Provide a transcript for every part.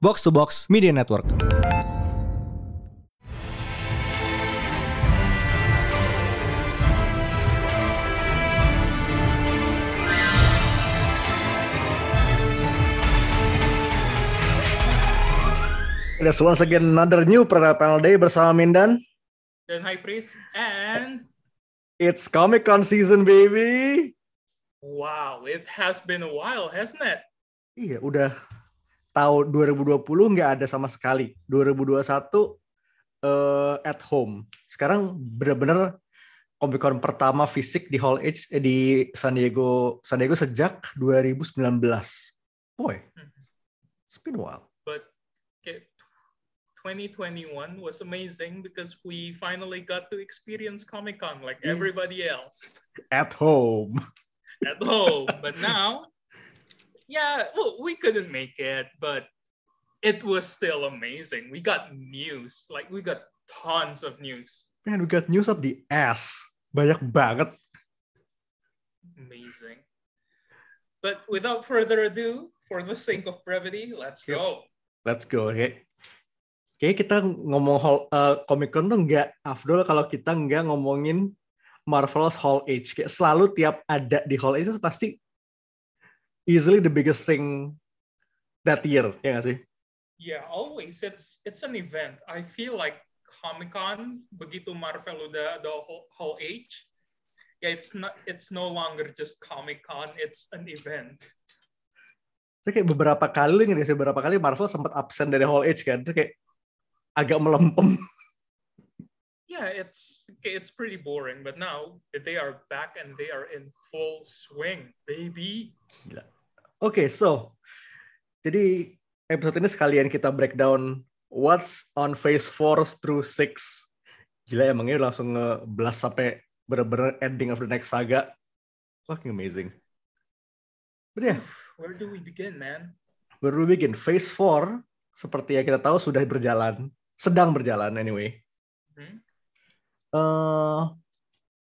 Box to Box Media Network. There's once again another new Panel Day bersama Mindan. dan High Priest and It's Comic Con season, baby. wow, it has been a while, hasn't it? Iya, udah tahun 2020 nggak ada sama sekali. 2021 eh, at home. Sekarang bener-bener Comic Con pertama fisik di Hall H eh, di San Diego, San Diego sejak 2019. Boy, it's been a while. But okay, 2021 was amazing because we finally got to experience Comic Con like Yeah. everybody else At home. at home. but now, yeah, well, we couldn't make it, but it was still amazing. We got news, like we got tons of news. Man, we got news up the ass. Banyak banget. Amazing. But without further ado, for the sake of brevity, let's Yep. go. Let's go. Oke. Kayaknya kita ngomong Hall, uh, Comic Con tuh nggak afdol kalau kita nggak ngomongin Marvel's Hall H. Kayak selalu tiap ada di Hall H pasti easily the biggest thing that year, ya nggak sih? Yeah, always. It's it's an event. I feel like Comic Con begitu Marvel udah the whole, whole age, yeah, it's not it's no longer just Comic Con. It's an event. Saya kayak beberapa kali, sih beberapa kali Marvel sempat absen dari Hall H kan? Itu kayak agak melempem. Yeah, it's okay, it's pretty boring. But now they are back and they are in full swing, baby. Oke, so jadi episode ini sekalian kita breakdown what's on phase 4 through 6. Gila emangnya langsung nge-blast sampai bener-bener ending of the next saga. Fucking amazing. But yeah, Where do we begin, man? baru begin. Phase 4, seperti yang kita tahu sudah berjalan. Sedang berjalan anyway. Hmm? Eh,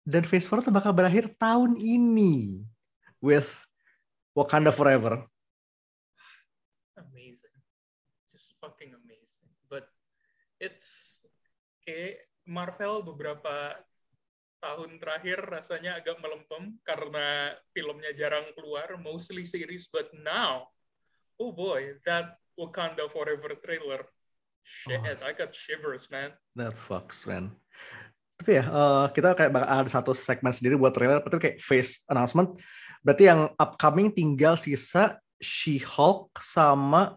dan phase 4 tuh bakal berakhir tahun ini. With Wakanda Forever. amazing just fucking amazing but it's kayak Marvel beberapa tahun terakhir rasanya agak melempem karena filmnya jarang keluar mostly series but now oh boy that Wakanda Forever trailer shit Oh. I got shivers man That fucks, man. Tapi ya, eh, kita kayak bakal ada satu segmen sendiri buat trailer, tapi kayak face announcement. Berarti yang upcoming tinggal sisa She-Hulk sama...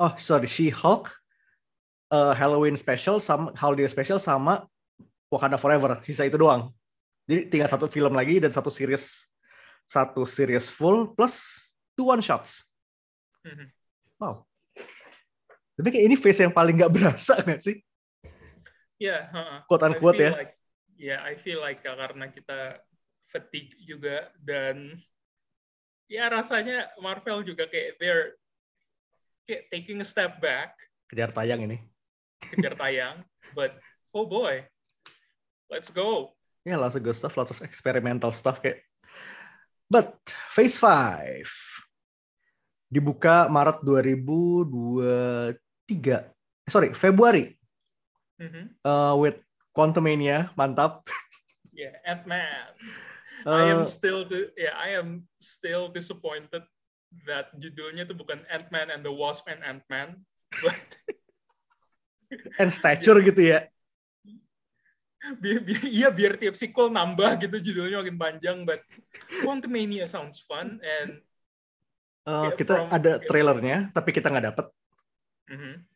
Oh, sorry, She-Hulk, eh, Halloween special, sama Holiday special, sama Wakanda Forever. Sisa itu doang. Jadi tinggal satu film lagi dan satu series satu series full plus two one shots. Mhm. Wow. Tapi kayak ini face yang paling nggak berasa nggak sih? yeah uh-uh. Quote unquote ya. like yeah I feel like uh, karena kita fatigue juga dan ya rasanya Marvel juga kayak they're kayak taking a step back Kejar tayang ini. kejar tayang but oh boy let's go Ya, lots of good stuff, lots of experimental stuff kayak. But Phase 5 dibuka Maret 2023. Eh, sorry, Februari Mhm. uh, with Quantumania, mantap. yeah Ant-Man I am Uh, still yeah I am still disappointed that judulnya itu bukan Ant-Man and the Wasp and Ant-Man but and stature gitu ya. bi- bi- iya biar tiap sequel nambah gitu judulnya makin panjang but Quantumania sounds fun and Uh, Yeah, kita from- ada trailernya, tapi kita nggak dapet. mhm.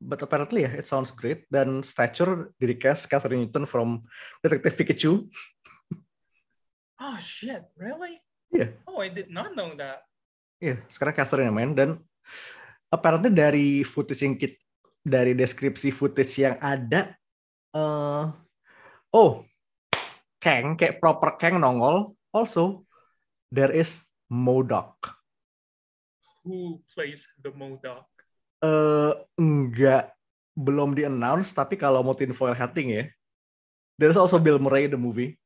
But apparently ya, it sounds great. Dan stature di cast Catherine Newton from Detective Pikachu. Oh shit really Iya. oh I did not know that Iya, sekarang Catherine yang main dan apparently dari footage yang kit, dari deskripsi footage yang ada, eh oh, Kang kayak proper Kang nongol. Also, there is Modok. who plays the Modoc Eh enggak belum di announce tapi kalau mau tinfoil hatting ya. There's also Bill Murray the movie.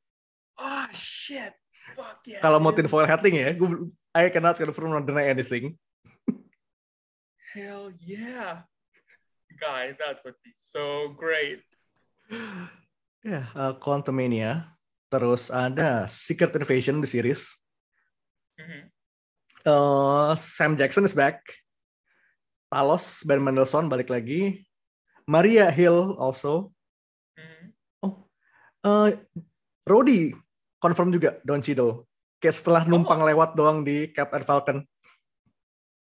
Oh shit Fuck yeah. Kalau mau tinfoil hatting ya, gue I cannot confirm or deny anything. Hell yeah. Guy, that would be so great. Ya, uh, Quantumania. Terus ada Secret Invasion di series. Mhm. Uh, Sam Jackson is back. Talos, Ben Mendelsohn balik lagi. Maria Hill also. Mhm. Uh, Rhodey confirm juga Don Cheadle. Kayak setelah numpang lewat doang di Captain Falcon.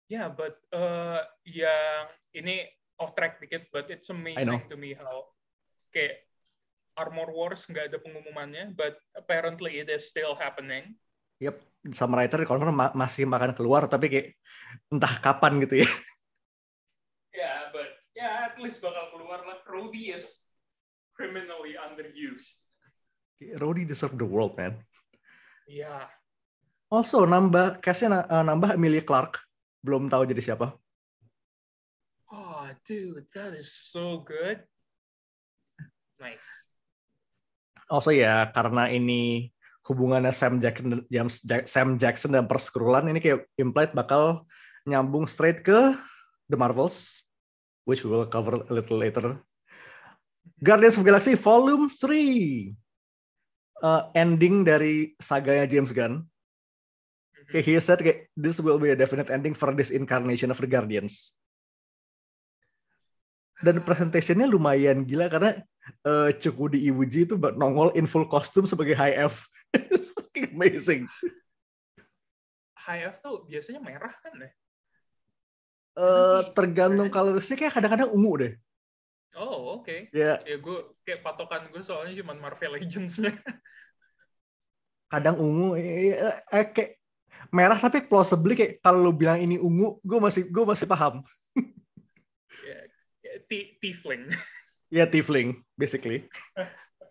Yeah, but uh, yang ini off track dikit, but it's amazing to me how kayak Armor Wars nggak ada pengumumannya, but apparently it is still happening. Yep, sama writer confirm ma- masih makan keluar tapi kayak entah kapan gitu ya. Yeah, but yeah, at least bakal keluar lah. Rhodey is criminally underused. Rhodey deserve the world, man. Yeah. Also nambah castnya na- uh, nambah Emilia Clarke. Belum tahu jadi siapa. Oh, dude, that is so good. Nice. Also ya karena ini hubungannya Sam Jackson James Sam Jackson dan Perskrulan ini kayak implied bakal nyambung straight ke The Marvels which we will cover a little later. Guardians of Galaxy Volume 3. Uh, ending dari saganya James Gunn. Mhm. Kayak he said kayak this will be a definite ending for this incarnation of the Guardians. Dan presentationnya lumayan gila karena uh, Cukudi Iwuji itu nongol in full costume sebagai High F. It's fucking amazing. High F tuh biasanya merah kan deh. Uh, tergantung colorsnya kayak kadang-kadang ungu deh. Oh, oke. Ya, Ya gue kayak patokan gue soalnya cuma Marvel Legends-nya. kadang ungu eh, eh, eh, kayak merah tapi plausibly kayak kalau lu bilang ini ungu, gue masih gue masih paham. ya, ti- tiefling. Ya tiefling basically.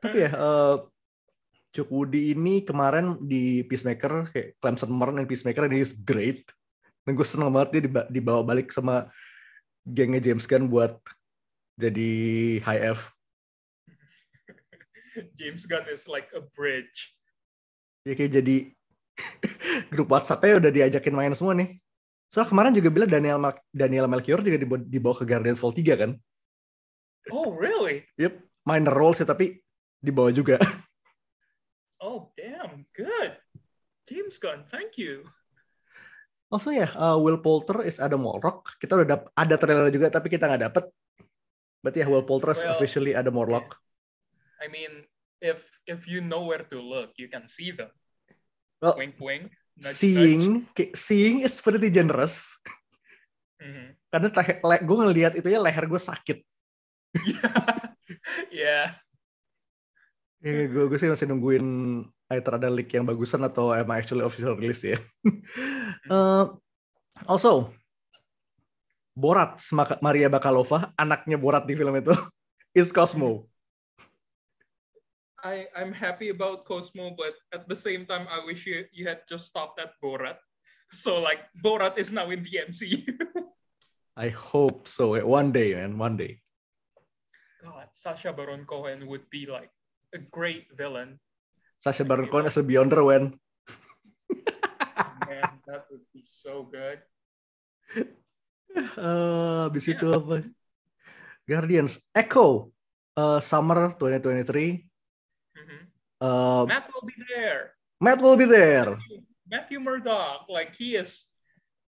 Tapi ya uh, Cukudi ini kemarin di Peacemaker kayak Clemson Mern dan Peacemaker and he's great. Dan gue seneng banget dia diba- dibawa balik sama gengnya James Gunn buat jadi High F. James Gunn is like a bridge. Ya kayak jadi grup WhatsApp-nya udah diajakin main semua nih. Soalnya kemarin juga bilang Daniel Mal- Daniel Melchior juga dibawa, dibawa ke Guardians Vol 3 kan. Oh, really? Yep, minor role sih tapi dibawa juga. Oh, damn. Good. James Gunn, thank you. Also ya, uh, Will Poulter is Adam Warlock. Kita udah dap- ada trailer juga tapi kita nggak dapet. Berarti ya Will Poulter is Well, officially Adam Warlock. I mean, if if you know where to look, you can see them. Well, Wink, wink. Nudge, seeing, kayak- seeing is pretty generous. nudge. Mhm. Karena gue ngelihat itu ya leher gue sakit. yeah. Ya, gue, gue sih masih nungguin either ada leak yang bagusan atau emang actually official release ya. Eh, also, Borat Maria Bakalova, anaknya Borat di film itu, is Cosmo. I I'm happy about Cosmo, but at the same time, I wish you you had just stopped at Borat. So like Borat is now in the MCU. I hope so. One day, man, one day. God, Sasha Baron Cohen would be like a great villain. Sasha Baron Cohen as a Beyonder when Man, that would be so good. Eh, habis itu apa? Guardians, Echo, eh, Summer 2023. Mhm. Eh, Matt will be there. Matt will be there. Matthew Murdock, like he is,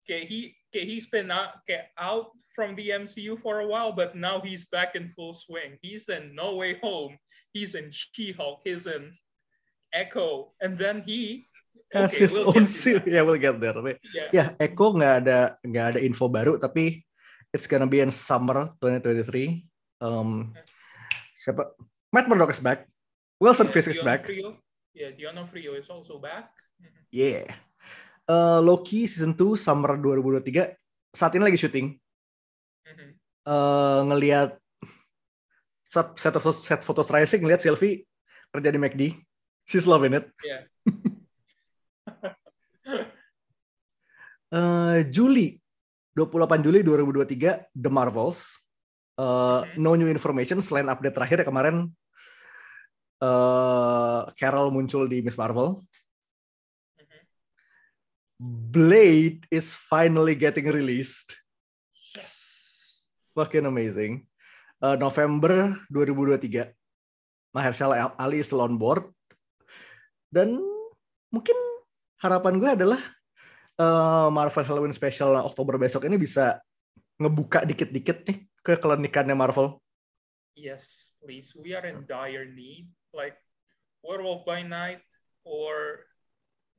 okay, he okay, he's been out, okay, out from the MCU for a while, but now he's back in full swing. He's in No Way Home. He's in She-Hulk. He's in Echo, and then he. Has Okay, his we'll own that. Ya, we'll get there. Tapi, Yeah. ya, Echo nggak ada nggak ada info baru, tapi it's gonna be in summer 2023. Um, siapa? Matt Murdock is back. Wilson Yeah, Fisk is back. D'Onofrio- Yeah, D'Onofrio is also back. Mhm. Yeah. Eh, Loki season 2 summer 2023 saat ini lagi syuting. Mhm. eh ngelihat set set, set foto terakhir sih ngelihat Sylvie kerja di McD. She's loving it. Yeah. Eh Juli 28 Juli 2023 The Marvels. Mhm. No new information selain update terakhir ya kemarin eh Carol muncul di Miss Marvel. Blade is finally getting released. Yes. Fucking amazing. Uh, November 2023. Mahershala Ali is still on board. Dan mungkin harapan gue adalah uh, Marvel Halloween Special Oktober besok ini bisa ngebuka dikit-dikit nih ke klinikannya Marvel. Yes, please. We are in dire need. Like Werewolf by Night or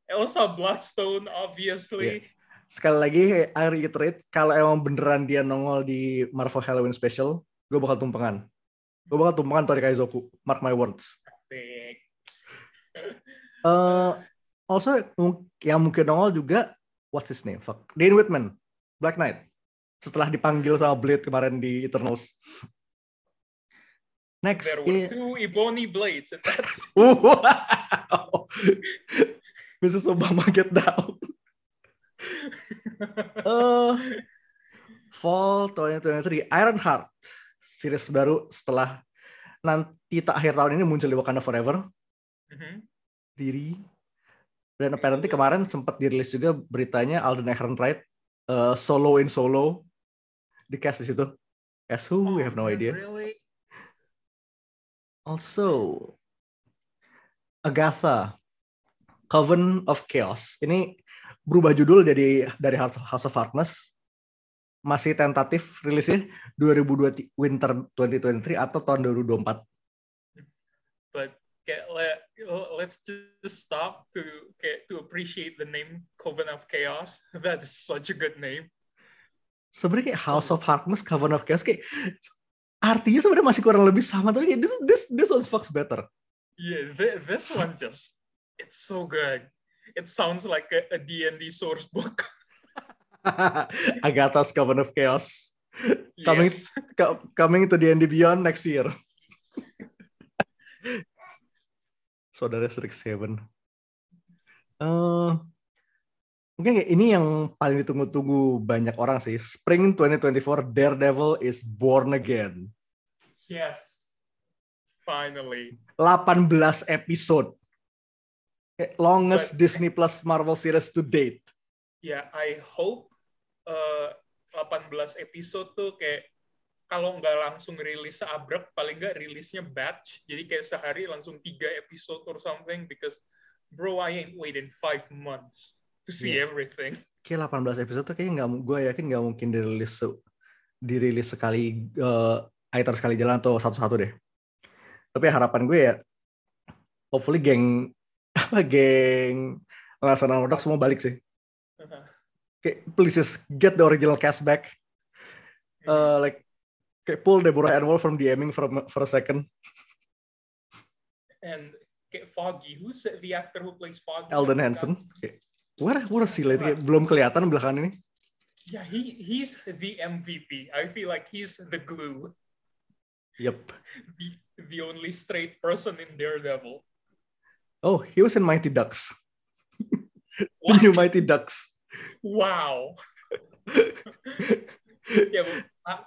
Elsa Bloodstone, obviously. Yeah. Sekali lagi, I reiterate, kalau emang beneran dia nongol di Marvel Halloween Special, gue bakal tumpengan. Gue bakal tumpengan Tori Kaizoku. Mark my words. Asik. Uh, also, yang mungkin nongol juga, what's his name? Fuck. Dane Whitman, Black Knight. Setelah dipanggil sama Blade kemarin di Eternals. Next. There were two Ebony Blades, and that's wow. Mrs. Obama get down. uh, Fall 2023 Iron Heart series baru setelah nanti tak akhir tahun ini muncul di Wakanda Forever. Mhm. Diri dan apparently kemarin sempat dirilis juga beritanya Alden Ehrenreich uh, solo in solo di cast di situ. As who? we have no Oh, idea. Really? Also, Agatha, Coven of Chaos. Ini berubah judul jadi dari House of Darkness. Masih tentatif rilisnya 2020 winter 2023 atau tahun 2024. But get, let, let's just stop to to appreciate the name Coven of Chaos. That is such a good name. Sebenarnya kayak House of Darkness, Coven of Chaos kayak artinya sebenarnya masih kurang lebih sama tapi kayak this this this one fucks better. Yeah, th- this one just it's so good. It sounds like a, a D&D source book. Agatha's Coven of Chaos Coming- Yes. Coming to end beyond next year. Saudara Strixhaven. Eh mungkin kayak ini yang paling ditunggu-tunggu banyak orang sih. Spring 2024 Daredevil is born again. Yes. Finally. 18 episode. Kayak Longest But- Disney Plus Marvel series to date. Ya, I hope uh, 18 episode tuh kayak kalau nggak langsung rilis seabrek, paling nggak rilisnya batch. Jadi kayak sehari langsung tiga episode or something because bro, I ain't waiting five months to see Yeah. everything. Kayak 18 episode tuh kayaknya nggak, gue yakin nggak mungkin dirilis se- dirilis sekali uh, either sekali jalan atau satu-satu deh. Tapi harapan gue ya, hopefully geng apa geng Laksana Murdoch semua balik sih. Kayak please just get the original cast back. Uh, like kayak pull Deborah Ann Woll from DMing for, for a second. And kayak Foggy, who's the actor who plays Foggy? Eldon forgot. Hansen. Kayak, what what a silly. Kayak belum kelihatan belakangan ini. Yeah, he he's the MVP. I feel like he's the glue, Yep. the the only straight person in Daredevil. Oh, he was in Mighty Ducks. The new Mighty Ducks. Wow. yeah,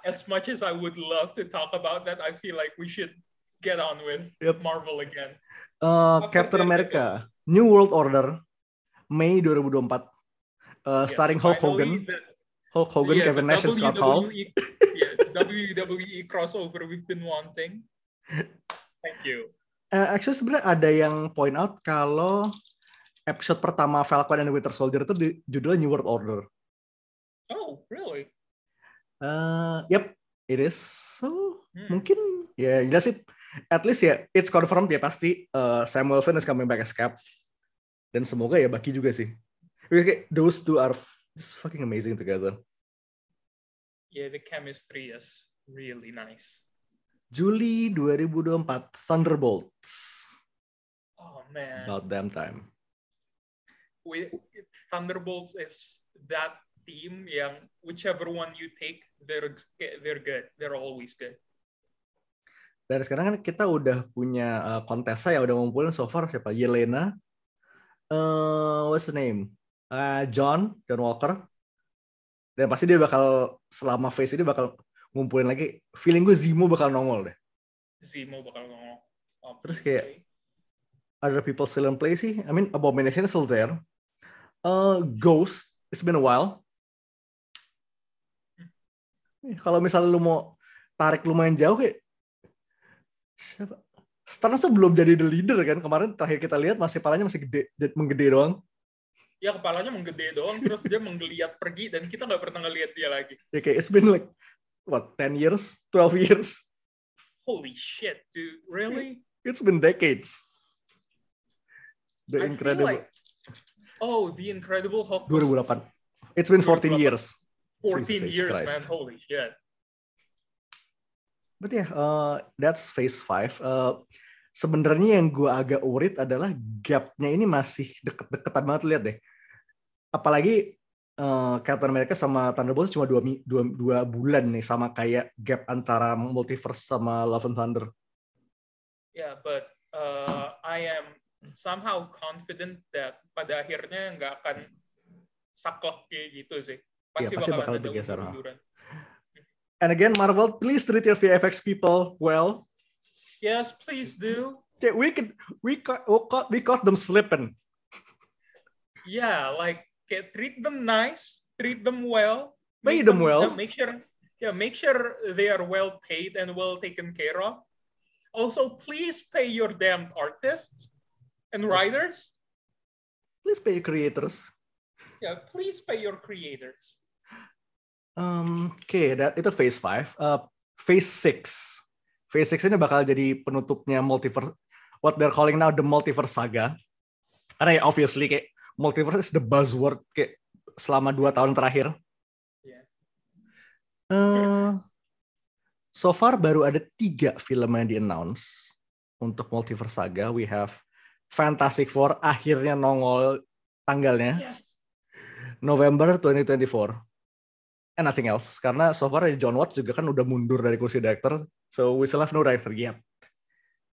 as much as I would love to talk about that, I feel like we should get on with Yep. Marvel again. Uh, Captain? America, New World Order, Mei 2024. Uh, Yes, starring Hulk Hogan, the- Hulk Hogan, yeah, Kevin Nash, and Scott Hall. WWE yeah, WWE crossover we've been wanting. Thank you. Uh, actually sebenarnya ada yang point out kalau episode pertama Falcon and the Winter Soldier itu di, judulnya New World Order. Oh, really? Uh, yep, it is. So Hmm. mungkin ya jelas sih. At least ya, it's confirmed ya pasti uh, Sam Wilson is coming back as Cap. Dan semoga ya Bucky juga sih. Because those two are just fucking amazing together. Yeah, the chemistry is really nice. Juli 2024 Thunderbolts. Oh man, About damn time. we, Thunderbolts is that team yang whichever one you take, they're they're good. They're always good. Dan sekarang kan kita udah punya uh, kontesa yang udah ngumpulin so far siapa? Yelena, uh, what's the name? Uh, John dan Walker. Dan pasti dia bakal selama phase ini bakal ngumpulin lagi. Feeling gue Zemo bakal nongol deh. Zemo bakal ngomong. Terus kayak- Other people still in play sih. I mean Abomination is still there. Uh, Ghost, it's been a while. Kalau misalnya lu mau tarik lumayan jauh kayak siapa? Sterns tuh belum jadi the leader kan kemarin terakhir kita lihat masih palanya masih gede menggede doang Ya kepalanya menggede doang, terus dia menggeliat pergi dan kita nggak pernah ngeliat dia lagi. ya kayak it's been like what 10 years 12 years Holy shit, dude. Really? it's been decades the I incredible like- Oh, The Incredible Hulk was 2008 it's been 14 2008. years 14 Jesus years, Christ. man. Holy shit. But yeah, uh, that's phase 5. Uh, sebenarnya yang gue agak worried adalah gapnya ini masih deket-deketan banget lihat deh. Apalagi uh, Captain America sama Thunderbolts cuma dua, dua, dua bulan nih sama kayak gap antara multiverse sama Love and Thunder. Yeah, but uh, I am somehow confident that pada akhirnya nggak akan saklek kayak gitu sih. Pasti, Iya, pasti bakal ada bergeser. And again, Marvel, please treat your VFX people well. Yes, please do. Okay, we can we caught, we caught, we caught them slipping. Yeah, like kayak treat them nice, treat them well. Pay make them well. yeah, make sure, yeah, make sure they are well paid and well taken care of. Also, please pay your damn artists and writers. Please pay creators. Yeah, please pay your creators. Um, Oke, that- itu phase 5. Uh, phase 6. Phase 6 ini bakal jadi penutupnya multiverse, what they're calling now the multiverse saga. Karena ya obviously kayak multiverse is the buzzword kayak selama dua tahun terakhir. Eh, so far baru ada tiga film yang di-announce untuk multiverse saga. We have Fantastic Four akhirnya nongol tanggalnya. Yes. November 2024. And nothing else. Karena so far John Watts juga kan udah mundur dari kursi director. So we still have no director yet.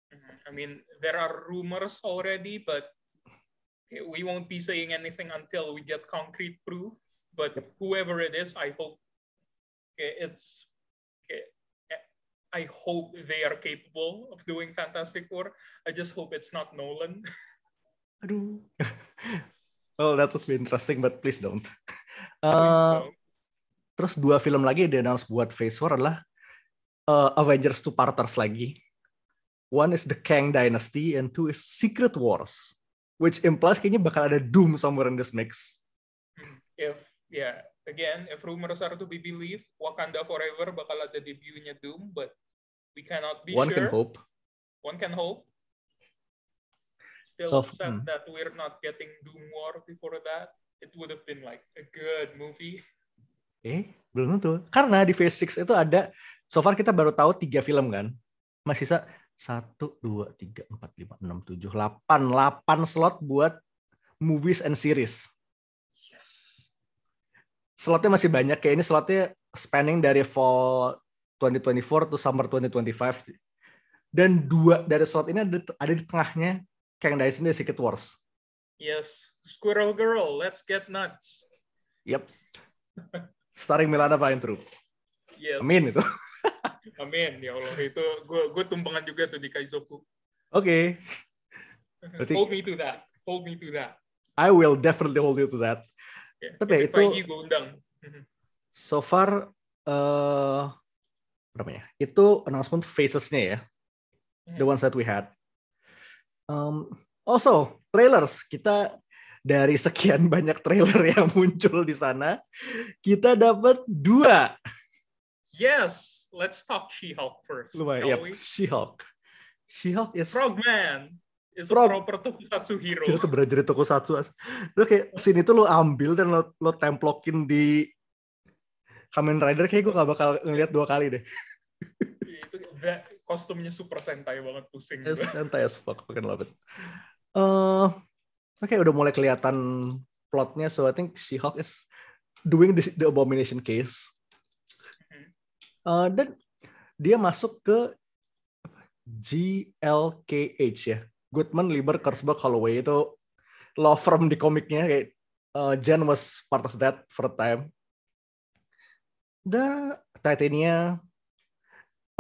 Mhm. I mean, there are rumors already, but we won't be saying anything until we get concrete proof. But whoever it is, I hope okay, it's. Okay, I hope they are capable of doing Fantastic Four. I just hope it's not Nolan. Aduh. well, that would be interesting, but please don't. Please Uh, don't. Terus dua film lagi yang di-announce buat Phase 4 adalah uh, Avengers Two Parters lagi. One is The Kang Dynasty and two is Secret Wars. Which implies kayaknya bakal ada Doom somewhere in this mix. if yeah, again, if rumors are to be believed, Wakanda Forever bakal ada debutnya Doom, but we cannot be One sure. can hope. One can hope. Still So, upset hmm. that we're not getting Doom War before that. It would have been like a good movie. Eh, belum tentu. Karena di Phase 6 itu ada, so far kita baru tahu tiga film kan. Masih sisa satu, dua, tiga, empat, lima, enam, tujuh, delapan, delapan slot buat movies and series. Yes. Slotnya masih banyak. Kayak ini slotnya spanning dari fall 2024 to summer 2025. Dan dua dari slot ini ada, ada di tengahnya Kang Dynasty dan Secret Wars. Yes. Squirrel Girl, let's get nuts. Yep. Starring Milana Vaintrub. Yes. Amin itu. Amin. Ya Allah, itu gue gue tumpangan juga tuh di Kaizoku. Oke. Berarti- Hold me to that. Hold me to that. I will definitely hold you to that. Ya, Tapi ya itu- gue undang. Mhm. so far eh berapa ya? Itu announcement phases-nya ya. The ones that we had. Um, also, trailers. Kita dari sekian banyak trailer yang muncul di sana, kita dapat dua. Yes, let's talk She-Hulk first. Lumayan, yep. She-Hulk. She-Hulk is Frogman is Frog. a proper tokusatsu hero. Itu tuh bener jadi tokusatsu. Itu kayak scene itu lo ambil dan lo, lo templokin di Kamen Rider kayak gue gak bakal ngeliat dua kali deh. itu that, kostumnya super sentai banget pusing santai as fuck, fucking love it. Eh, Oke, udah mulai kelihatan plotnya, so I think She-Hulk is doing this, the Abomination case. Dan dia masuk ke GLKH ya, Goodman, Lieber, Kurzberg, Holloway itu law firm di komiknya kayak eh, Jen was part of that for a time. The Titania,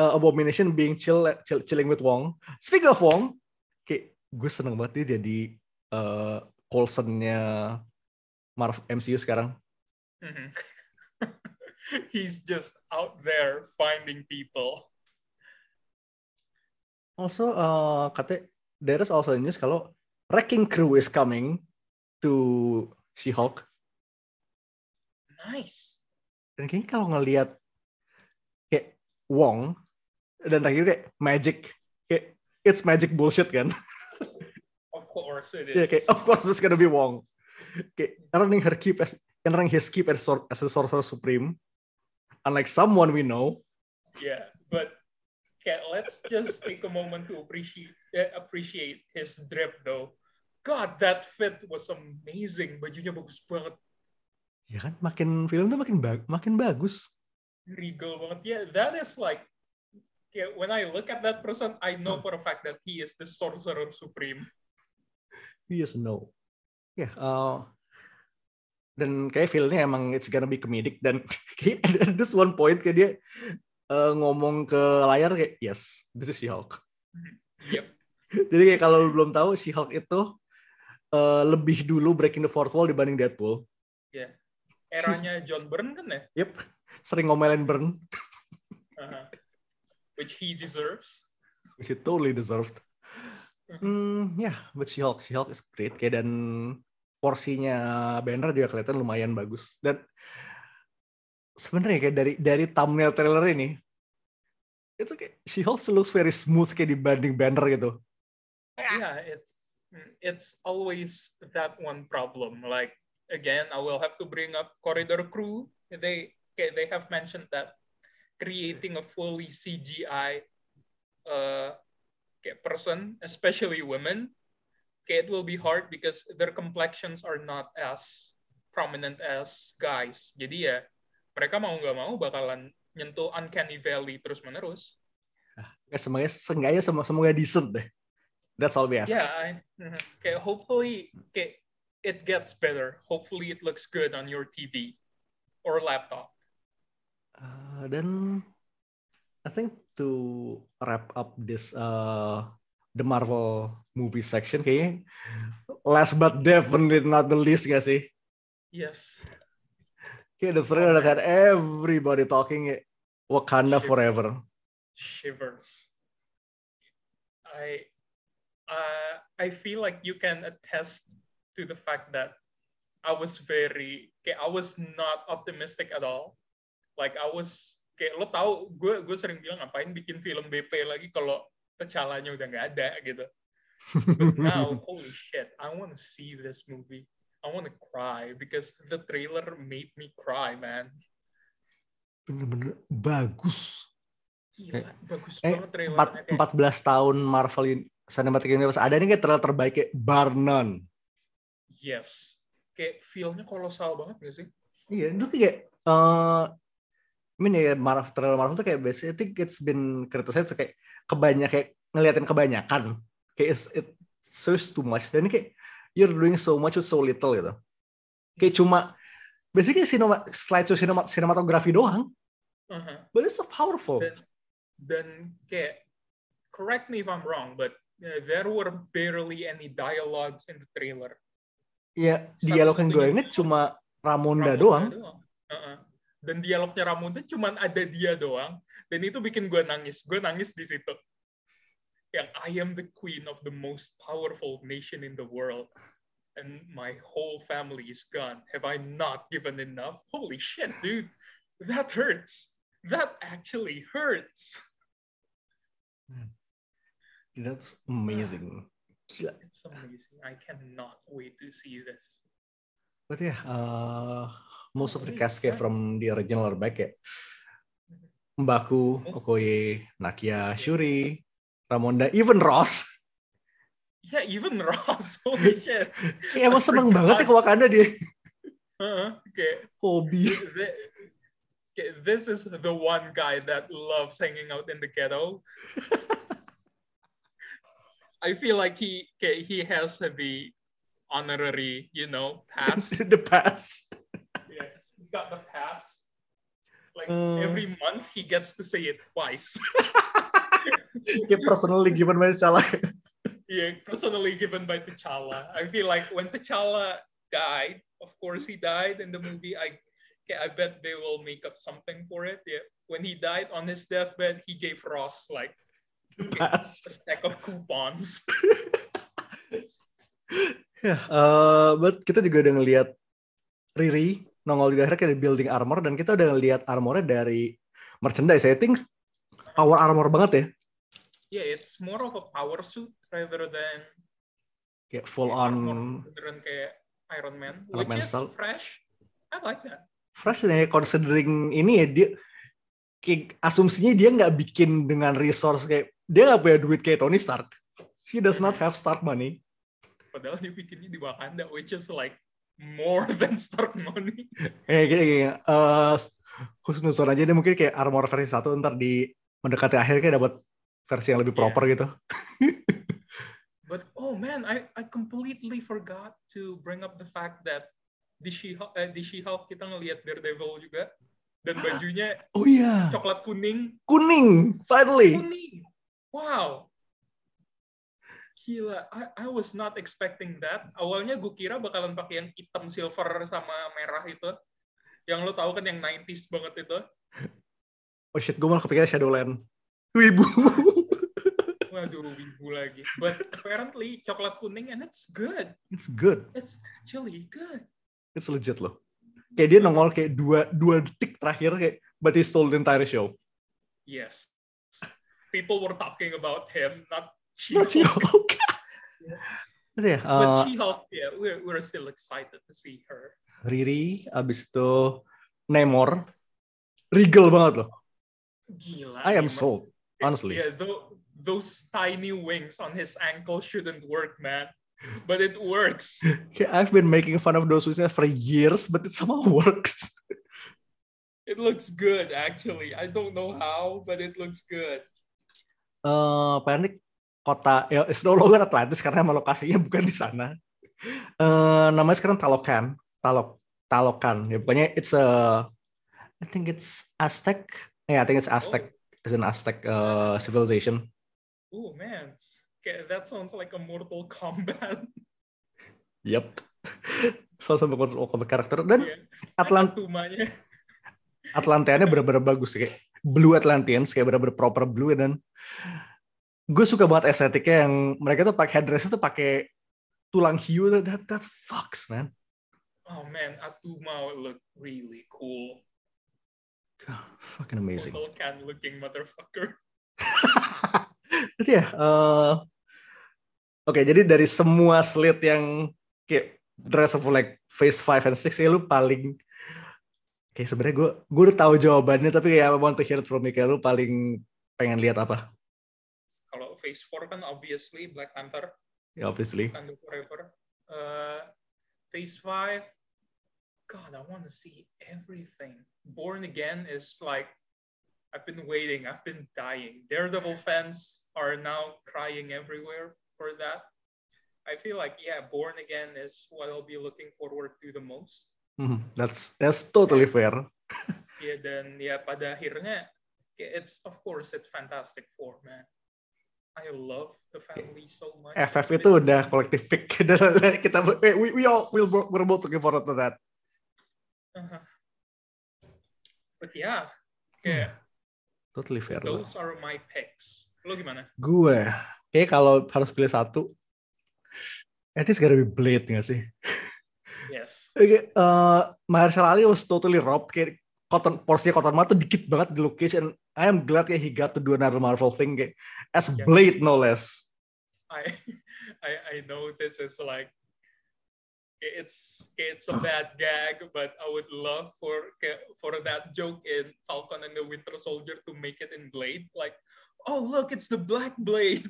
uh, Abomination being chill, chill- chilling with Wong. Speaking of Wong, kayak gue seneng banget dia jadi uh, Coulson-nya Marvel MCU sekarang. Mhm. He's just out there finding people. Also, uh, katanya there is also news kalau Wrecking Crew is coming to She-Hulk. Nice. Dan kayaknya kalau ngelihat kayak Wong dan terakhir kayak magic, kayak it's magic bullshit kan? Course it is. Ya kayak of course it's gonna be Wong. Kayak running her keep as running his keep as, as a sorcerer supreme. Unlike someone we know. Yeah, but okay, let's just take a moment to appreciate uh, appreciate his drip though. God, that fit was amazing. Bajunya bagus banget, Ya kan makin film tuh makin ba- makin bagus. regal banget. Yeah, that is like okay, when I look at that person, I know for a fact that he is the sorcerer supreme. Yes, no. Ya, uh, dan kayak feel-nya emang it's gonna be comedic dan kayak at this one point kayak dia uh, ngomong ke layar kayak yes, this is She-Hulk. Yep. Jadi kayak kalau lu belum tahu She-Hulk itu uh, lebih dulu breaking the fourth wall dibanding Deadpool. Yeah. Eranya John Byrne kan ya? Yep, sering ngomelin Burn, Uh-huh. Which he deserves. which he totally deserved. Hmm, ya, yeah, but She-Hulk, She-Hulk is great. Kayak dan porsinya Banner juga kelihatan lumayan bagus. Dan sebenarnya kayak dari dari thumbnail trailer ini, itu kayak She-Hulk looks very smooth kayak dibanding Banner gitu. yeah it's it's always that one problem like again i will have to bring up corridor crew they they have mentioned that creating a fully cgi uh okay, person especially women okay, it will be hard because their complexions are not as prominent as guys jadi ya mereka mau nggak mau bakalan nyentuh uncanny valley terus menerus Ya, semoga seenggaknya semoga, semoga decent deh. That's all we ask. Yeah, I, mhm. okay. Hopefully, okay, it gets better. Hopefully, it looks good on your TV or laptop. Uh, dan I think to wrap up this uh, the Marvel movie section kayaknya last but definitely not the least gak sih? Yes, Kayak the trailer that had everybody talking Wakanda Shit. forever. shivers. I, uh, I feel like you can attest to the fact that I was very, okay, I was not optimistic at all. Like I was, kayak lo tau, gue gue sering bilang ngapain bikin film BP lagi kalau T'Challa-nya udah nggak ada gitu. But now, holy shit, I want to see this movie. I want to cry because the trailer made me cry, man. Bener-bener bagus. Gila, bagus Eh, banget trailernya. Empat, kayak- 14 tahun Marvel Cinematic Universe ada nih kayak trailer terbaik kayak bar none. Yes. Kayak feel-nya kolosal banget gak sih? Iya, itu kayak eh I mean ya Marvel trailer Marvel tuh kayak biasanya I think it's been criticized kayak kebanyak kayak ngeliatin kebanyakan. Kayak it's, it shows too much dan ini kayak you're doing so much with so little gitu. Kayak cuma basically cinema, slideshow cinema, sinematografi doang, Uh-huh. but it's so powerful. Dan, dan kayak, correct me if I'm wrong, but uh, there were barely any dialogues in the trailer. Ya, dialog yang gue inget cuma Ramonda, doang. Uh-uh. Dan dialognya Ramonda cuma ada dia doang. Dan itu bikin gue nangis. Gue nangis di situ. Yang I am the queen of the most powerful nation in the world. And my whole family is gone. Have I not given enough? Holy shit, dude. That hurts. That actually hurts. That's amazing. Gila. It's amazing. I cannot wait to see this. But ya, uh, most of the cast kayak from the original are back ya. Mbaku, Okoye, Nakia, Shuri, Ramonda, even Ross. Yeah, even Ross. Holy shit. Kayak emang seneng banget ya ke Wakanda dia. Uh-huh. Okay. Hobi. This is the one guy that loves hanging out in the ghetto. I feel like he okay, he has the honorary, you know, pass. the pass. Yeah, got the pass. Like Uh. every month, he gets to say it twice. Kayak personally given by salah. yeah, personally given by T'Challa. I feel like when T'Challa died, of course he died in the movie. I okay, I bet they will make up something for it. Yeah. When he died on his deathbed, he gave Ross like a stack of coupons. Ya, uh, but kita juga udah ngelihat Riri nongol juga akhirnya kayak building armor dan kita udah ngelihat armornya dari merchandise. I think power armor banget ya. Yeah, it's more of a power suit rather than kayak full on beneran kayak Iron Man, Iron which Man is style. fresh. I like that. fresh nih considering ini ya dia kayak asumsinya dia nggak bikin dengan resource kayak dia nggak punya duit kayak Tony Stark. She does not have Stark money. Padahal dia bikinnya di Wakanda, which is like more than Stark money. Eh kayak kayak eh khusus aja dia mungkin kayak armor versi satu ntar di mendekati akhir kayak dapat versi yang lebih proper gitu. But oh man, I I completely forgot to bring up the fact that di She-Hulk, eh, di She-Hulk kita ngelihat Daredevil juga dan bajunya Oh iya, coklat kuning. kuning finally. Kuning. Wow. Gila, I, I was not expecting that. Awalnya gue kira bakalan pakai yang hitam silver sama merah itu. Yang lo tahu kan yang 90s banget itu. Oh shit, gue malah kepikiran Shadowland. Wibu. Waduh, wibu lagi. But apparently coklat kuning and it's good. It's good. It's actually good. It's legit loh. Kayak dia nongol kayak dua dua detik terakhir kayak but he stole the entire show. Yes. People were talking about him, not Not She-Hulk. She-Hulk. Gitu But uh, She-Hulk, yeah, we're, we're still excited to see her. Riri, abis itu Namor, regal banget loh. Gila. I am Namor. sold, honestly. Yeah, tho- those tiny wings on his ankle shouldn't work, man. But it works. Kayak I've been making fun of those wings for years, but it somehow works. It looks good, actually. I don't know how, but it looks good. Eh, apparently kota ya it's no longer Atlantis karena emang lokasinya bukan di sana. Eh, namanya sekarang Talocan, Talok, Talocan. Ya pokoknya it's a, I think it's Aztec. Yeah, I think it's Aztec. It's an Aztec uh, civilization. Oh, man. Okay, that sounds like a Mortal Kombat. Yep. Salah satu Mortal karakter dan yeah. Atlant. Atlanteannya bener-bener bagus kayak blue Atlanteans kayak bener-bener proper blue dan gue suka banget estetiknya yang mereka tuh pakai headdress tuh pakai tulang hiu that, that that fucks man Oh, man. Atuma look really cool. God, fucking amazing Mortal can looking motherfucker. Jadi ya eh, oke jadi dari semua slate yang kayak dress of like phase 5 and 6 ya lu paling kayak sebenarnya gue gue udah tahu jawabannya tapi kayak I want to hear it from you kayak lu paling pengen lihat apa Phase 4 kan obviously Black Panther. Yeah, obviously Wakanda Forever. Uh, phase 5, God, I want to see everything. Born Again is like, I've been waiting, I've been dying. Daredevil fans are now crying everywhere for that. I feel like, yeah, Born Again is what I'll be looking forward to the most. Hmm, that's that's totally fair yeah, then yeah, pada akhirnya, yeah, it's, of course, it's Fantastic Four, man. I love the family so much. FF itu udah kolektif pick kita we, we all we'll, we're both looking forward to that Uh-huh. But yeah, kayak totally fair those are my picks. Lo gimana? gue kayak kalau harus pilih satu think it's gotta be Blade gak sih Yes. Oke, uh, Mahershala Ali was totally robbed kayak cotton porsi cotton mata dikit banget di location. I am glad that he got to do another Marvel thing kayak as Yeah. Blade no less. I I I know this is like it's it's a bad gag, but I would love for for that joke in Falcon and the Winter Soldier to make it in Blade. Like, oh look, it's the Black Blade.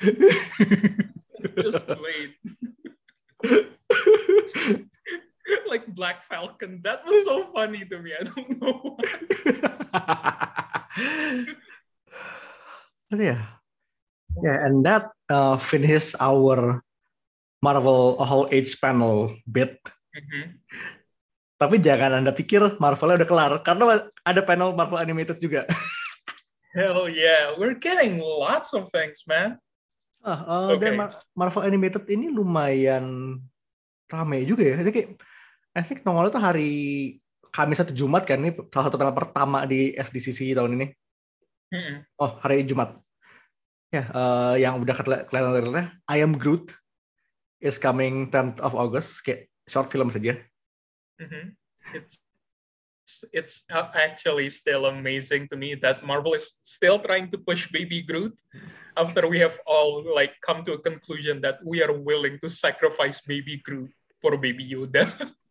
it's just Blade. like Black Falcon. That was so funny to me. I don't know why. Yeah. Yeah, and that uh, finishes our Marvel Whole Age panel bit. Mhm. Tapi jangan Anda pikir Marvelnya udah kelar karena ada panel Marvel Animated juga. Hell yeah, we're getting lots of things, man. Ah, uh, Dan Oke. Mar- Marvel Animated ini lumayan rame juga ya. Jadi kayak I think nongol itu hari Kamis atau Jumat kan ini salah satu tanggal pertama di SDCC tahun ini. Mm-mm. Oh, hari Jumat. Ya, eh, yang udah kelihatan trailernya, I Am Groot is coming 10th of August, kayak short film saja. Mhm. It's it's actually still amazing to me that Marvel is still trying to push Baby Groot after we have all like come to a conclusion that we are willing to sacrifice Baby Groot for Baby Yoda.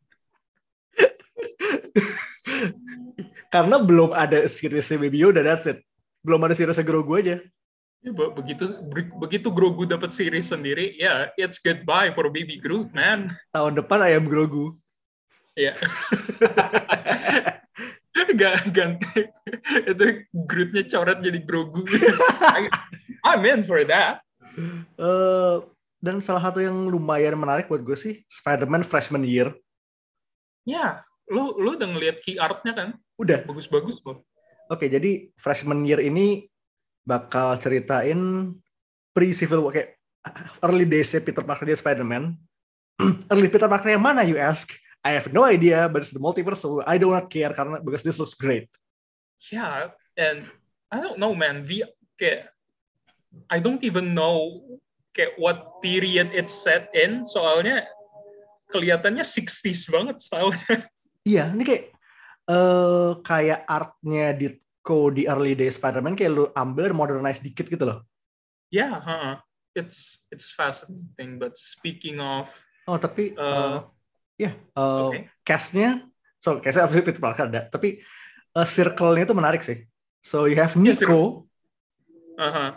Karena belum ada seriesnya Baby Yoda, that's it. Belum ada seriesnya Grogu aja. Ya, be- begitu begitu Grogu dapat series sendiri, ya it's goodbye for Baby Groot, man. Tahun depan I Am Grogu. Ya. Gak ganti itu Grootnya coret jadi Grogu. I, I'm in for that. Eh, dan salah satu yang lumayan menarik buat gue sih, Spider-Man Freshman Year. Ya, lu lu udah ngeliat key artnya kan? Udah, Bagus-bagus loh. Oke, jadi freshman year ini bakal ceritain pre-Civil War, kayak early days Peter Parker dia Spider-Man. early Peter Parker yang mana, you ask? I have no idea, but it's the multiverse, so I do not care karena because this looks great. Yeah, and I don't know, man. The kayak I don't even know kayak what period it's set in. Soalnya kelihatannya 60s banget style. Iya, ini kayak eh kayak artnya Ditko di early days Spider-Man kayak lu ambil modernize dikit gitu loh. yeah, huh. It's it's fascinating. But speaking of, Oh, tapi Uh, eh, ya eh, okay. cast-nya so cast-nya obviously Peter Parker ada, tapi eh, circle-nya itu menarik sih. So you have Iya, Nico, uh-huh.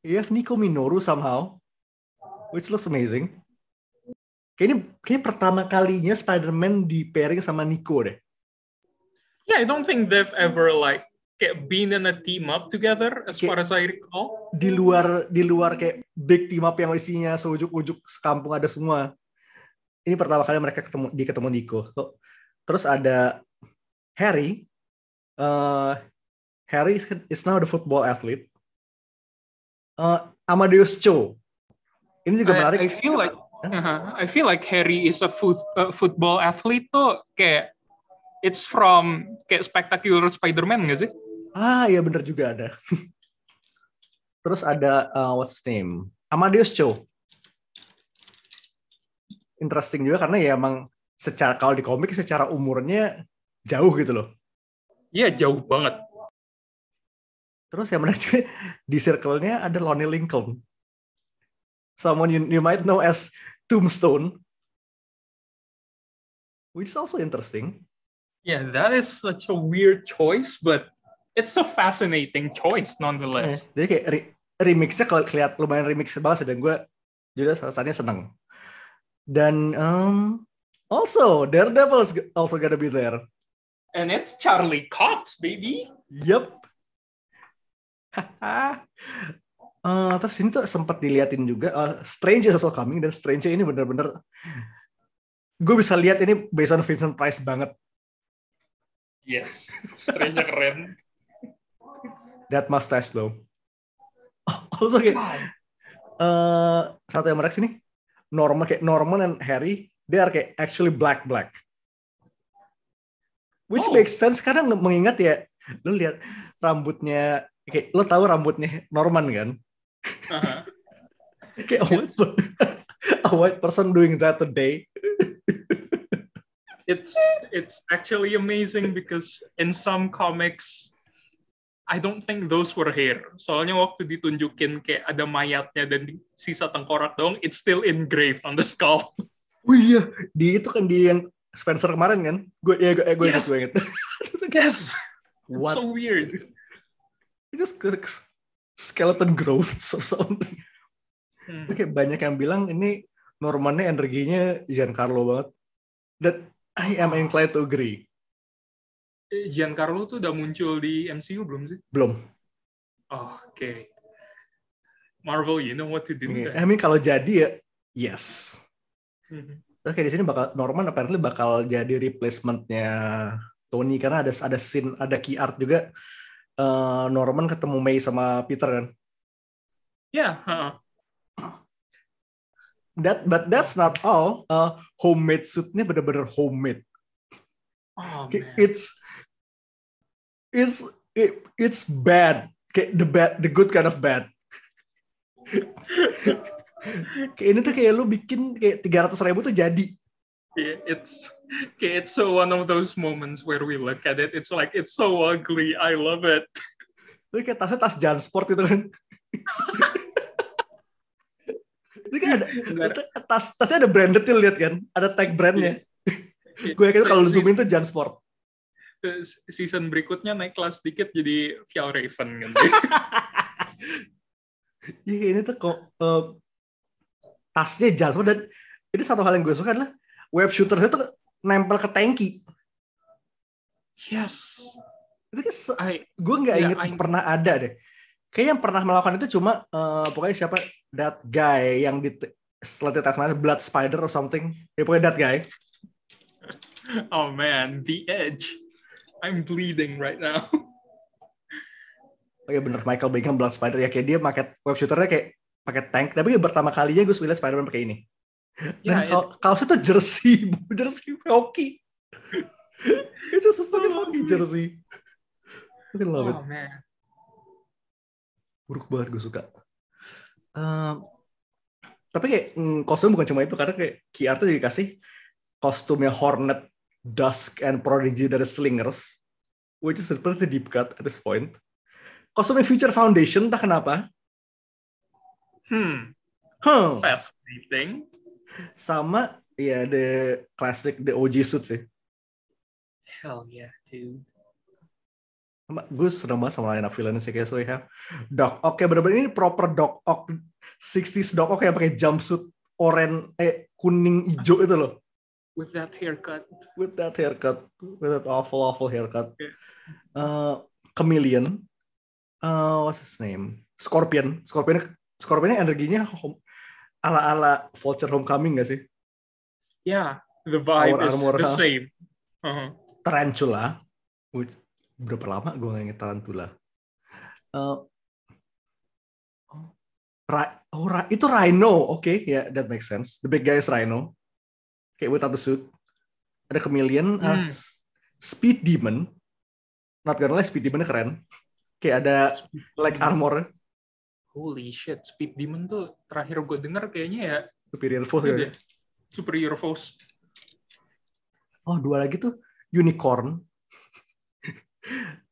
you have Nico Minoru somehow, which looks amazing. Kayak ini kayak pertama kalinya Spider-Man di pairing sama Nico deh. yeah, I don't think they've ever like kayak been in a team up together, as Kayak- far as I recall. Di luar di luar kayak big team up yang isinya seujuk-ujuk sekampung ada semua. Ini pertama kali mereka ketemu di ketemu Nico. So, terus ada Harry. eh Harry is- now the football athlete. Eh, Amadeus Cho. Ini juga I, menarik. I feel like uh I feel like Harry is a foot, uh, football athlete tuh kayak it's from kayak spectacular Spider-Man nggak sih? Ah, iya bener juga ada. Terus ada uh, what's his name? Amadeus Cho. Interesting juga karena ya emang secara kalau di komik secara umurnya jauh gitu loh. Iya jauh banget. Terus yang menarik di circle-nya ada Lonnie Lincoln. Someone you, you might know as Tombstone. Which is also interesting. Yeah, that is such a weird choice, but it's a fascinating choice nonetheless. Jadi kayak re- remixnya kalau kelihatan lumayan remix banget sih dan gue juga rasanya seneng. Dan um, also Daredevil is also gonna be there. And it's Charlie Cox, baby. Yup. Eh, terus ini tuh sempat diliatin juga eh, Strange is also coming dan Strange ini bener-bener gue bisa lihat ini based on Vincent Price banget. Yes, Strange keren. That mustache though. also kayak eh satu yang menarik sini Norman kayak Norman and Harry they are kayak actually black black which Oh. makes sense karena mengingat ya lu lihat rambutnya kayak lo tahu rambutnya Norman kan Uh-huh. kayak a white, a white person doing that today It's it's actually amazing because in some comics I don't think those were hair. Soalnya waktu ditunjukin kayak ada mayatnya dan sisa tengkorak dong, it's still engraved on the skull. oh iya di itu kan di yang Spencer kemarin kan gue ya gue, eh, gue Yes. gue ingat Yes, what so weird. It's just skeleton growth or something Hmm. Kayak banyak yang bilang ini Normannya energinya Giancarlo banget. Dan I am inclined to agree. Eh, Giancarlo tuh udah muncul di MCU belum sih? Belum. Oh, Oke. Marvel, you know what to do. Iya. I mean kalau jadi ya yes. Mhm. Oke di sini bakal Norman apparently bakal jadi replacementnya Tony karena ada ada scene ada key art juga eh, Norman ketemu May sama Peter kan. Ya, ha. that but that's not all. Uh, homemade suitnya bener-bener homemade. Oh man. It's it's it, it's bad. Kayak the bad, the good kind of bad. kayak ini tuh kayak lu bikin kayak 300 ribu tuh jadi. It's okay, it's so one of those moments where we look at it. It's like it's so ugly. I love it. Itu kayak tasnya tas Jansport gitu kan. itu kan ada, itu tas tasnya ada branded tuh lihat kan, ada tag brandnya. Gue yakin kalau zoom in tuh Jansport. Season berikutnya naik kelas dikit jadi Fjallraven gitu. Iya ini tuh kok eh, tasnya Jansport dan ini satu hal yang gue suka adalah web shooter itu nempel ke tanki. yes. Itu kan gue nggak Iya, inget I- pernah ada deh. Kayaknya yang pernah melakukan itu cuma eh, pokoknya siapa that guy yang di setelah tes mana blood spider or something. Ya pokoknya that guy. oh man, the edge. I'm bleeding right now. Oh iya bener Michael Bingham blood spider ya kayak dia pakai web shooternya kayak pakai tank. Tapi pertama kalinya gue lihat Spider-Man pakai ini. Dan Yeah, kau- kaosnya tuh jersey, jersey hockey. It's just a fucking Oh, hockey jersey. Fucking love it. oh man. buruk banget gue suka. Ehm, tapi kayak mm, kostum bukan cuma itu karena kayak key art juga kasih kostumnya Hornet, Dusk, and Prodigy dari Slingers, which is pretty deep cut at this point. Kostumnya Future Foundation, entah kenapa. Hmm. Hmm. Fascinating. Sama ya the classic the OG suit sih. Hell yeah, dude. Sama- Gue seneng banget sama line up villain sih kayak so we have Doc Ock ya bener-bener ini proper Doc Ock 60s Doc Ock yang pakai jumpsuit oranye eh kuning hijau itu loh. With that haircut. with that haircut, with that awful, awful haircut. Yeah. Uh, Chameleon, uh, what's his name? Scorpion, Scorpion, Scorpionnya energinya ala-ala Vulture Homecoming gak sih? Yeah, the vibe Our is armor, the same. Uh-huh. Tarantula, which, berapa lama gue gak inget Tarantula? Uh, oh, Ra- oh, Ra- itu Rhino, oke, ya that makes sense. The big guy is Rhino, kayak without the suit. Ada Chameleon, uh, Hmm. S- Speed Demon, not gonna lie, Speed Demonnya keren. Kayak ada like armor Holy shit, Speed Demon tuh terakhir gue denger kayaknya ya superior force. deh, Superior Force. Oh dua lagi tuh unicorn.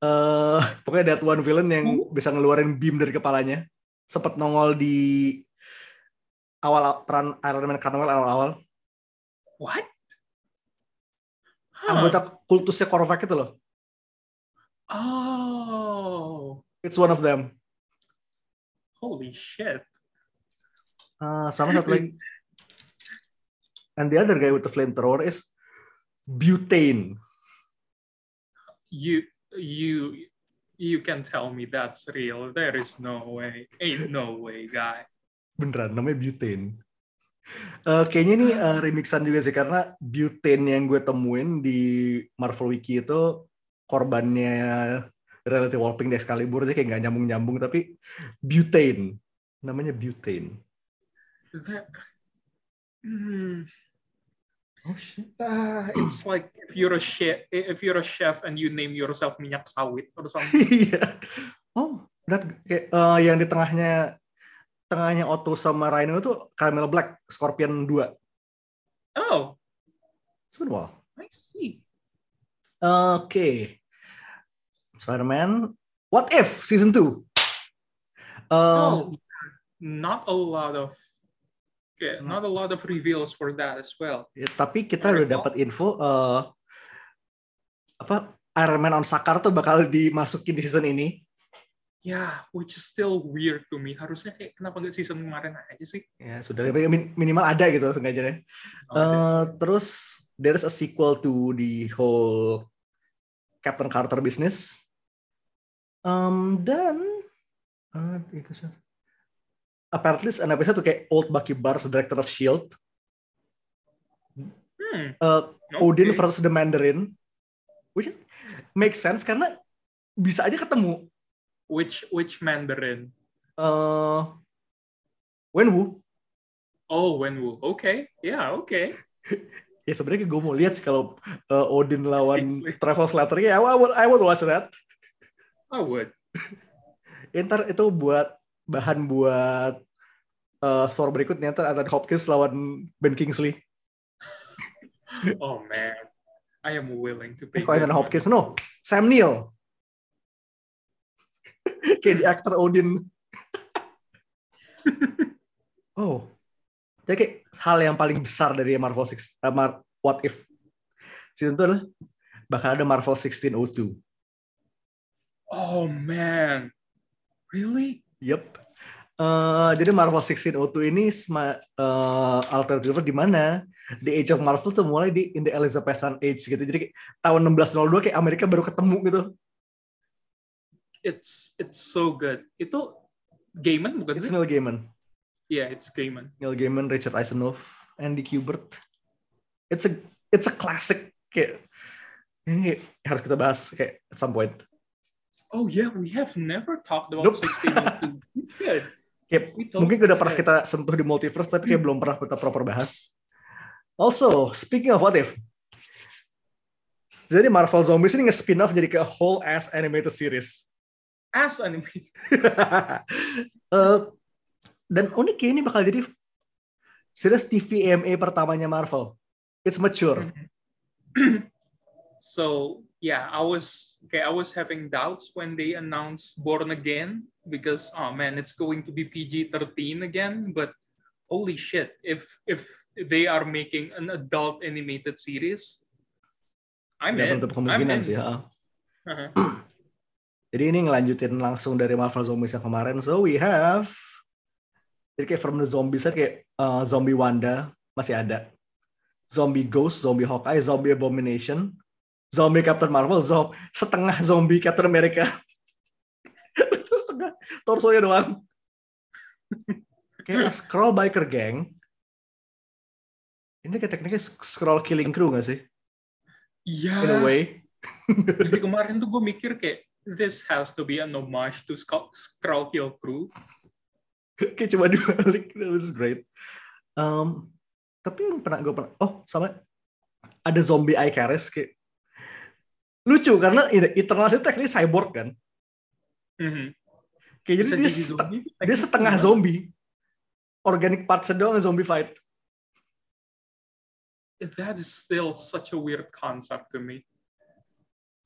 Eh pokoknya that one villain yang bisa ngeluarin beam dari kepalanya. Sempet nongol di awal peran Iron Man Carnival awal-awal. What? Huh. Anggota kultusnya Korvac itu loh. Oh, It's one of them. Holy shit. Eh, sama satu lagi. And the other guy with the flamethrower is Butane. You, you, you can tell me that's real. There is no way. Ain't no way, guy. Beneran, namanya Butane. Eh, kayaknya ini eh, remixan juga sih karena Butane yang gue temuin di Marvel Wiki itu korbannya Reality Warping di Excalibur dia kayak nggak nyambung-nyambung tapi Butane namanya Butane. That, Hmm. Oh shit. Ah, it's like if you're a chef, if you're a chef and you name yourself minyak sawit or something. Iya. oh, that kayak eh, yang di tengahnya tengahnya Otto sama Rhino itu Caramel Black Scorpion 2. Oh, Sebenarnya. I see. Oke. Spider-Man What If season 2. Um, Oh, not a lot of, yeah, not a lot of reveals for that as well. Ya, tapi kita udah dapat info eh, apa Iron Man on Sakar tuh bakal dimasukin di season ini. Yeah, which is still weird to me. Harusnya kayak kenapa nggak season kemarin aja sih? Ya sudah min- minimal ada gitu sengaja Oh, Eh, terus there's a sequel to the whole Captain Carter business. Um, dan uh, apparently an episode tuh kayak old Bucky Barnes, director of Shield, Hmm, uh, Odin okay. versus the Mandarin, which is- makes sense karena bisa aja ketemu. Which which Mandarin? Uh, Wenwu, Oh, Wenwu. Oke, okay. ya yeah, oke. Okay. ya sebenarnya gue mau lihat sih kalau uh, Odin lawan. Travel Slater ya, I would, I would watch that. I would. Ya, ntar itu buat bahan buat uh, Thor berikutnya ntar Anthony Hopkins lawan Ben Kingsley. Oh man, I am willing to pay. kok Anthony Hopkins? No, Sam Neill. Kayak di aktor Odin. oh, jadi kayak hal yang paling besar dari Marvel Six, uh, Mar- What If season itu adalah bakal ada Marvel 1602. Oh man, really? Yep. Eh, jadi Marvel 1602 ini uh, alternative universe di mana The Age of Marvel tuh mulai di in the Elizabethan Age gitu. Jadi tahun 1602 kayak Amerika baru ketemu gitu. It's it's so good. Itu Gaiman bukan It's sih? Neil Gaiman. Yeah, it's Gaiman. Neil Gaiman, Richard Eisenhoff, Andy Kubert. It's a it's a classic kayak ini harus kita bahas kayak at some point. Oh yeah, we have never talked about Nope. 1602. Good. Kayak We talked mungkin udah pernah kita sentuh di multiverse tapi kayak belum pernah kita proper bahas. Also, speaking of what if, jadi Marvel Zombies ini nge-spin off jadi ke whole ass animated series. as animated. Eh, dan uniknya ini bakal jadi series TV AMA pertamanya Marvel. It's mature. so yeah, I was okay. I was having doubts when they announced Born Again because oh man, it's going to be PG-13 again. But holy shit, if if they are making an adult animated series, I'm Nggak in. I'm kemungkinan in. sih. ha. Uh-huh. Jadi ini ngelanjutin langsung dari Marvel Zombies yang kemarin. So we have jadi kayak from the zombie set kayak uh, zombie Wanda masih ada. Zombie Ghost, zombie Hawkeye, zombie Abomination, zombie Captain Marvel, zo- setengah zombie Captain America. Terus setengah torsonya doang. kayak a Scroll Biker Gang. Ini kayak tekniknya Scroll Killing Crew gak sih? Yeah. In a way. Jadi kemarin tuh gue mikir kayak this has to be an homage to Skrull Kill Crew. kayak cuma dibalik that was great um, tapi yang pernah gue pernah oh sama ada zombie Icarus kayak lucu karena Eternals itu tekniknya cyborg kan Mhm. kayak jadi dia, set- zombie, dia setengah zombie organic parts doang zombie fight That is still such a weird concept to me.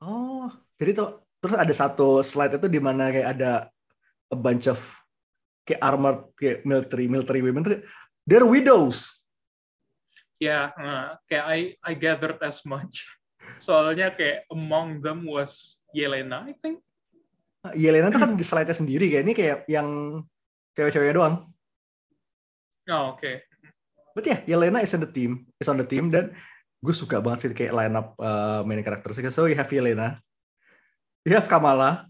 oh jadi tuh terus ada satu slide itu di mana kayak ada a bunch of kayak armored kayak military military women they're widows Ya, uh, kayak I I gathered as much. Soalnya kayak among them was Yelena, I think. Yelena tuh kan di slide-nya sendiri kayak ini kayak yang cewek-ceweknya doang Oh, oke. But yeah, Yelena is on the team, is on the team dan gue suka banget sih kayak line up uh, main karakter. So you have Yelena, you have Kamala.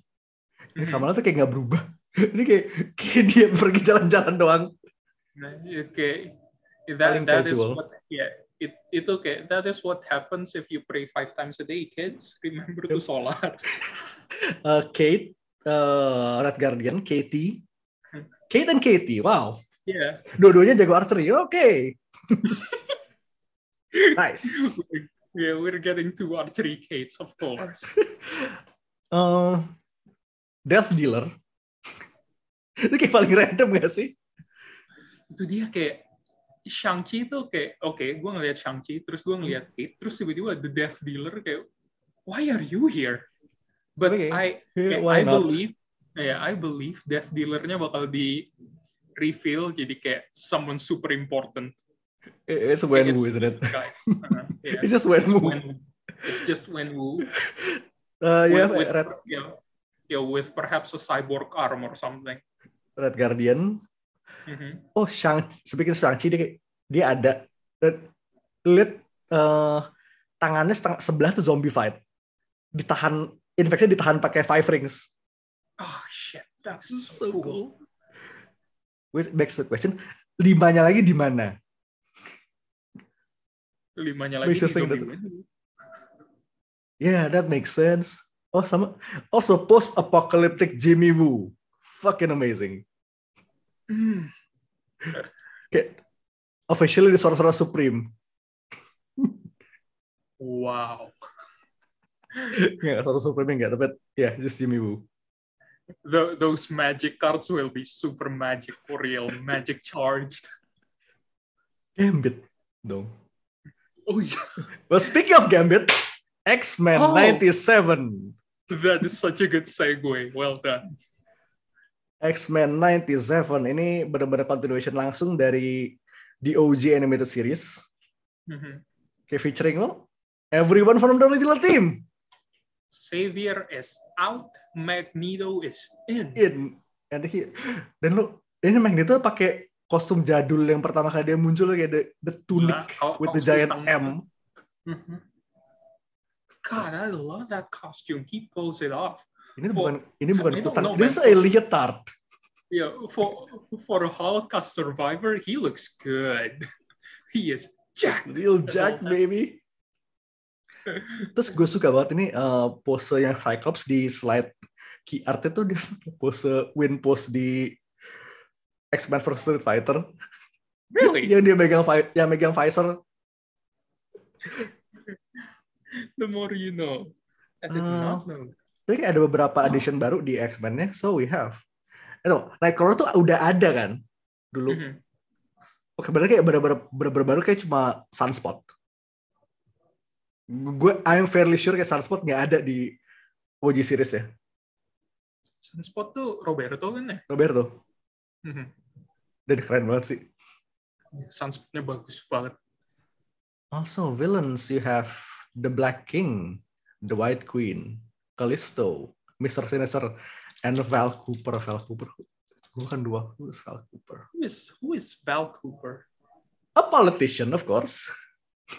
Ini Mhm. Kamala tuh kayak nggak berubah. Ini kayak, kayak dia pergi jalan-jalan doang. Nah, Oke. That Paling that is what yeah. It itu kayak that is what happens if you pray five times a day, kids. Remember to sholat. Uh, Kate, uh, Red Guardian, Katie, Kate and Katie. Wow, Yeah. dua-duanya jago archery. Oke, nice. Yeah, we're getting two archery Kates, of course. Uh, Death Dealer. Itu kayak paling random gak sih? itu dia kayak Shang-Chi tuh kayak oke gue ngeliat Shang-Chi terus gue ngeliat Kate terus tiba-tiba The Death Dealer kayak why are you here but Oke. I Yeah, kayak, I not? believe ya I believe Death Dealer-nya bakal di reveal jadi kayak someone super important It's Wenwu, isn't it? Uh-huh, yeah. It's just Wenwu. Wenwu. It's just Wenwu Uh, yeah, with, with, Red, yeah, yeah, with perhaps a cyborg arm or something Red Guardian. Mhm. Oh, Shang, speaking Shang-Chi, dia, dia ada. Dan lu lihat eh, tangannya setengah, sebelah tuh zombie fight. Ditahan, infeksi ditahan pakai five rings. oh shit that is So so, cool. cool. Wait, back to the question. Limanya lagi di mana? limanya lagi di zombie. Yeah, that makes sense. Oh, sama. Also, post-apocalyptic Jimmy Woo. Fucking amazing. Hmm. Kayak, officially the Sorcerer Supreme. Wow. Enggak, Sorcerer Supreme enggak, tapi ya yeah, just Jimmy Woo. The, those magic cards will be super magic for real, magic charged. Gambit dong. Oh yeah, Well, speaking of Gambit, X-Men Oh. 97. that is such a good segue. Well done. X-Men 97 ini benar-benar continuation langsung dari the OG animated series. Mhm. Kayak featuring lo, everyone from the original team Xavier is out, Magneto is in. in. And he, dan lo, ini Magneto pakai kostum jadul yang pertama kali dia muncul kayak the, the tunic Nah, kau- with the giant. M. Mhm. God, I love that costume. He pulls it off. Ini For- bukan ini bukan kutang. know, This is a leotard. Yeah, for for a Holocaust survivor, he looks good. He is jacked. Real Jack baby. Terus gue suka banget ini eh, pose yang Cyclops di slide key art itu dia pakai pose win pose di X-Men vs Street Fighter Really? yang dia megang yang megang Pfizer The more you know. I did Uh, not know. Tapi kayak ada beberapa addition baru di X-Men-nya, so we have. Itu, Nightcrawler tuh udah ada kan dulu. Mhm. Oke, berarti kayak bener-bener baru kayak cuma Sunspot. Gue I'm fairly sure kayak Sunspot nggak ada di OG series ya. Sunspot tuh Roberto kan ya? Roberto. Mhm. Dan keren banget sih. Sunspotnya bagus banget. Also villains you have the Black King, the White Queen, Callisto, Mr. Sinister, and Val Cooper. Val Cooper. Bukan dua, who's Val Cooper? Who is who is Val Cooper? A politician, of course.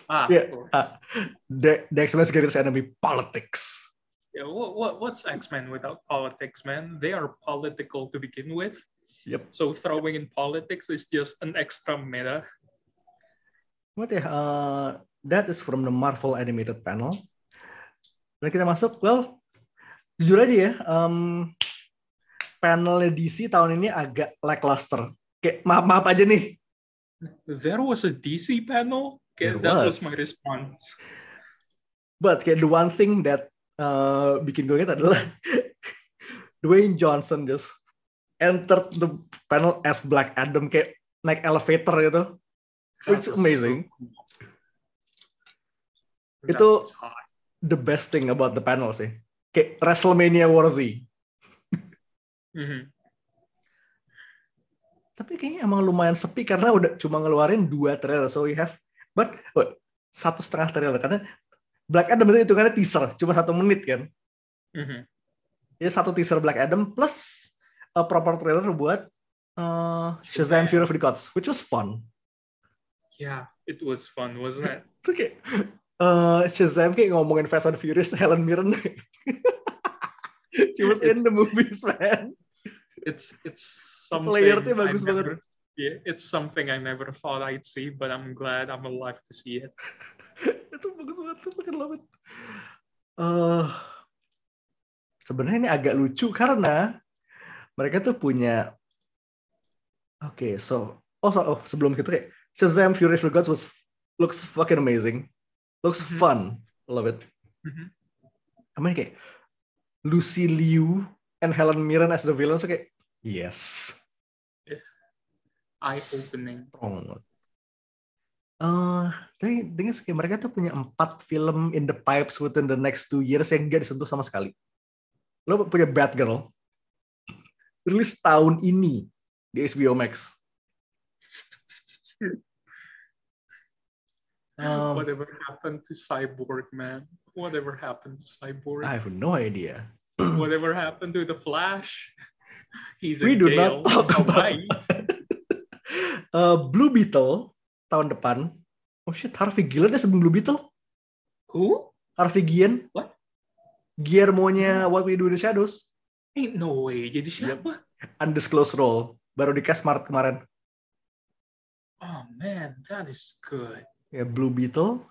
Ah, Yeah, of course. ah. The, the X-Men's greatest enemy, politics. yeah, what, what what's X Men without politics, man? They are political to begin with. Yep. So throwing in politics is just an extra meta. What ya? uh, that is from the Marvel animated panel. Dan kita masuk, well, jujur aja ya, um, panelnya DC tahun ini agak lackluster. Kayak maaf maaf aja nih, There was a DC panel. Okay, There that was. was. my response. but kayak the one thing that uh, bikin gue ingat adalah Dwayne Johnson just entered the panel as Black Adam kayak naik elevator gitu. It's was so amazing. cool. Itu- hot. The best thing about the panel sih. Kayak WrestleMania worthy. Mhm. Tapi kayaknya emang lumayan sepi karena udah cuma ngeluarin dua trailer. So we have, but oh, satu setengah trailer karena Black Adam itu hitungannya teaser, cuma satu menit kan. Mhm. Ya satu teaser Black Adam plus a proper trailer buat uh, Shazam Fury of the Gods, which was fun. Yeah, it was fun, wasn't it? Kayak uh, Shazam kayak ngomongin Fast and Furious Helen Mirren. She was in the movies, man. It's it's something. Layernya bagus banget. never- Yeah, it's something I never thought I'd see, but I'm glad I'm alive to see it. itu bagus banget tuh makin lama. Eh, sebenarnya ini agak lucu karena mereka tuh punya Oke, so oh, so, oh sebelum itu kayak Shazam Fury of the Gods was looks fucking amazing. Looks Mhm. fun. Love it. Mhm. I mean kayak Lucy Liu and Helen Mirren as the villains kayak yes. Eye-opening. strong banget. Eh, tapi dengan kayak mereka tuh punya empat film in the pipes within the next two years yang gak disentuh sama sekali. Lo punya Batgirl, rilis tahun ini di HBO Max. Um, Whatever happened to Cyborg, man? Whatever happened to Cyborg? I have no idea. Whatever happened to the Flash? He's We in do jail not talk about. Eh, Blue Beetle tahun depan. Oh shit, Harvey Guillen ya sebelum Blue Beetle? Who? Harvey Guillen? What? Guillermo-nya What We Do in the Shadows. Ain't no way. Jadi siapa? Undisclosed role. Baru di cast Maret kemarin. Oh man, that is good. Ya Blue Beetle,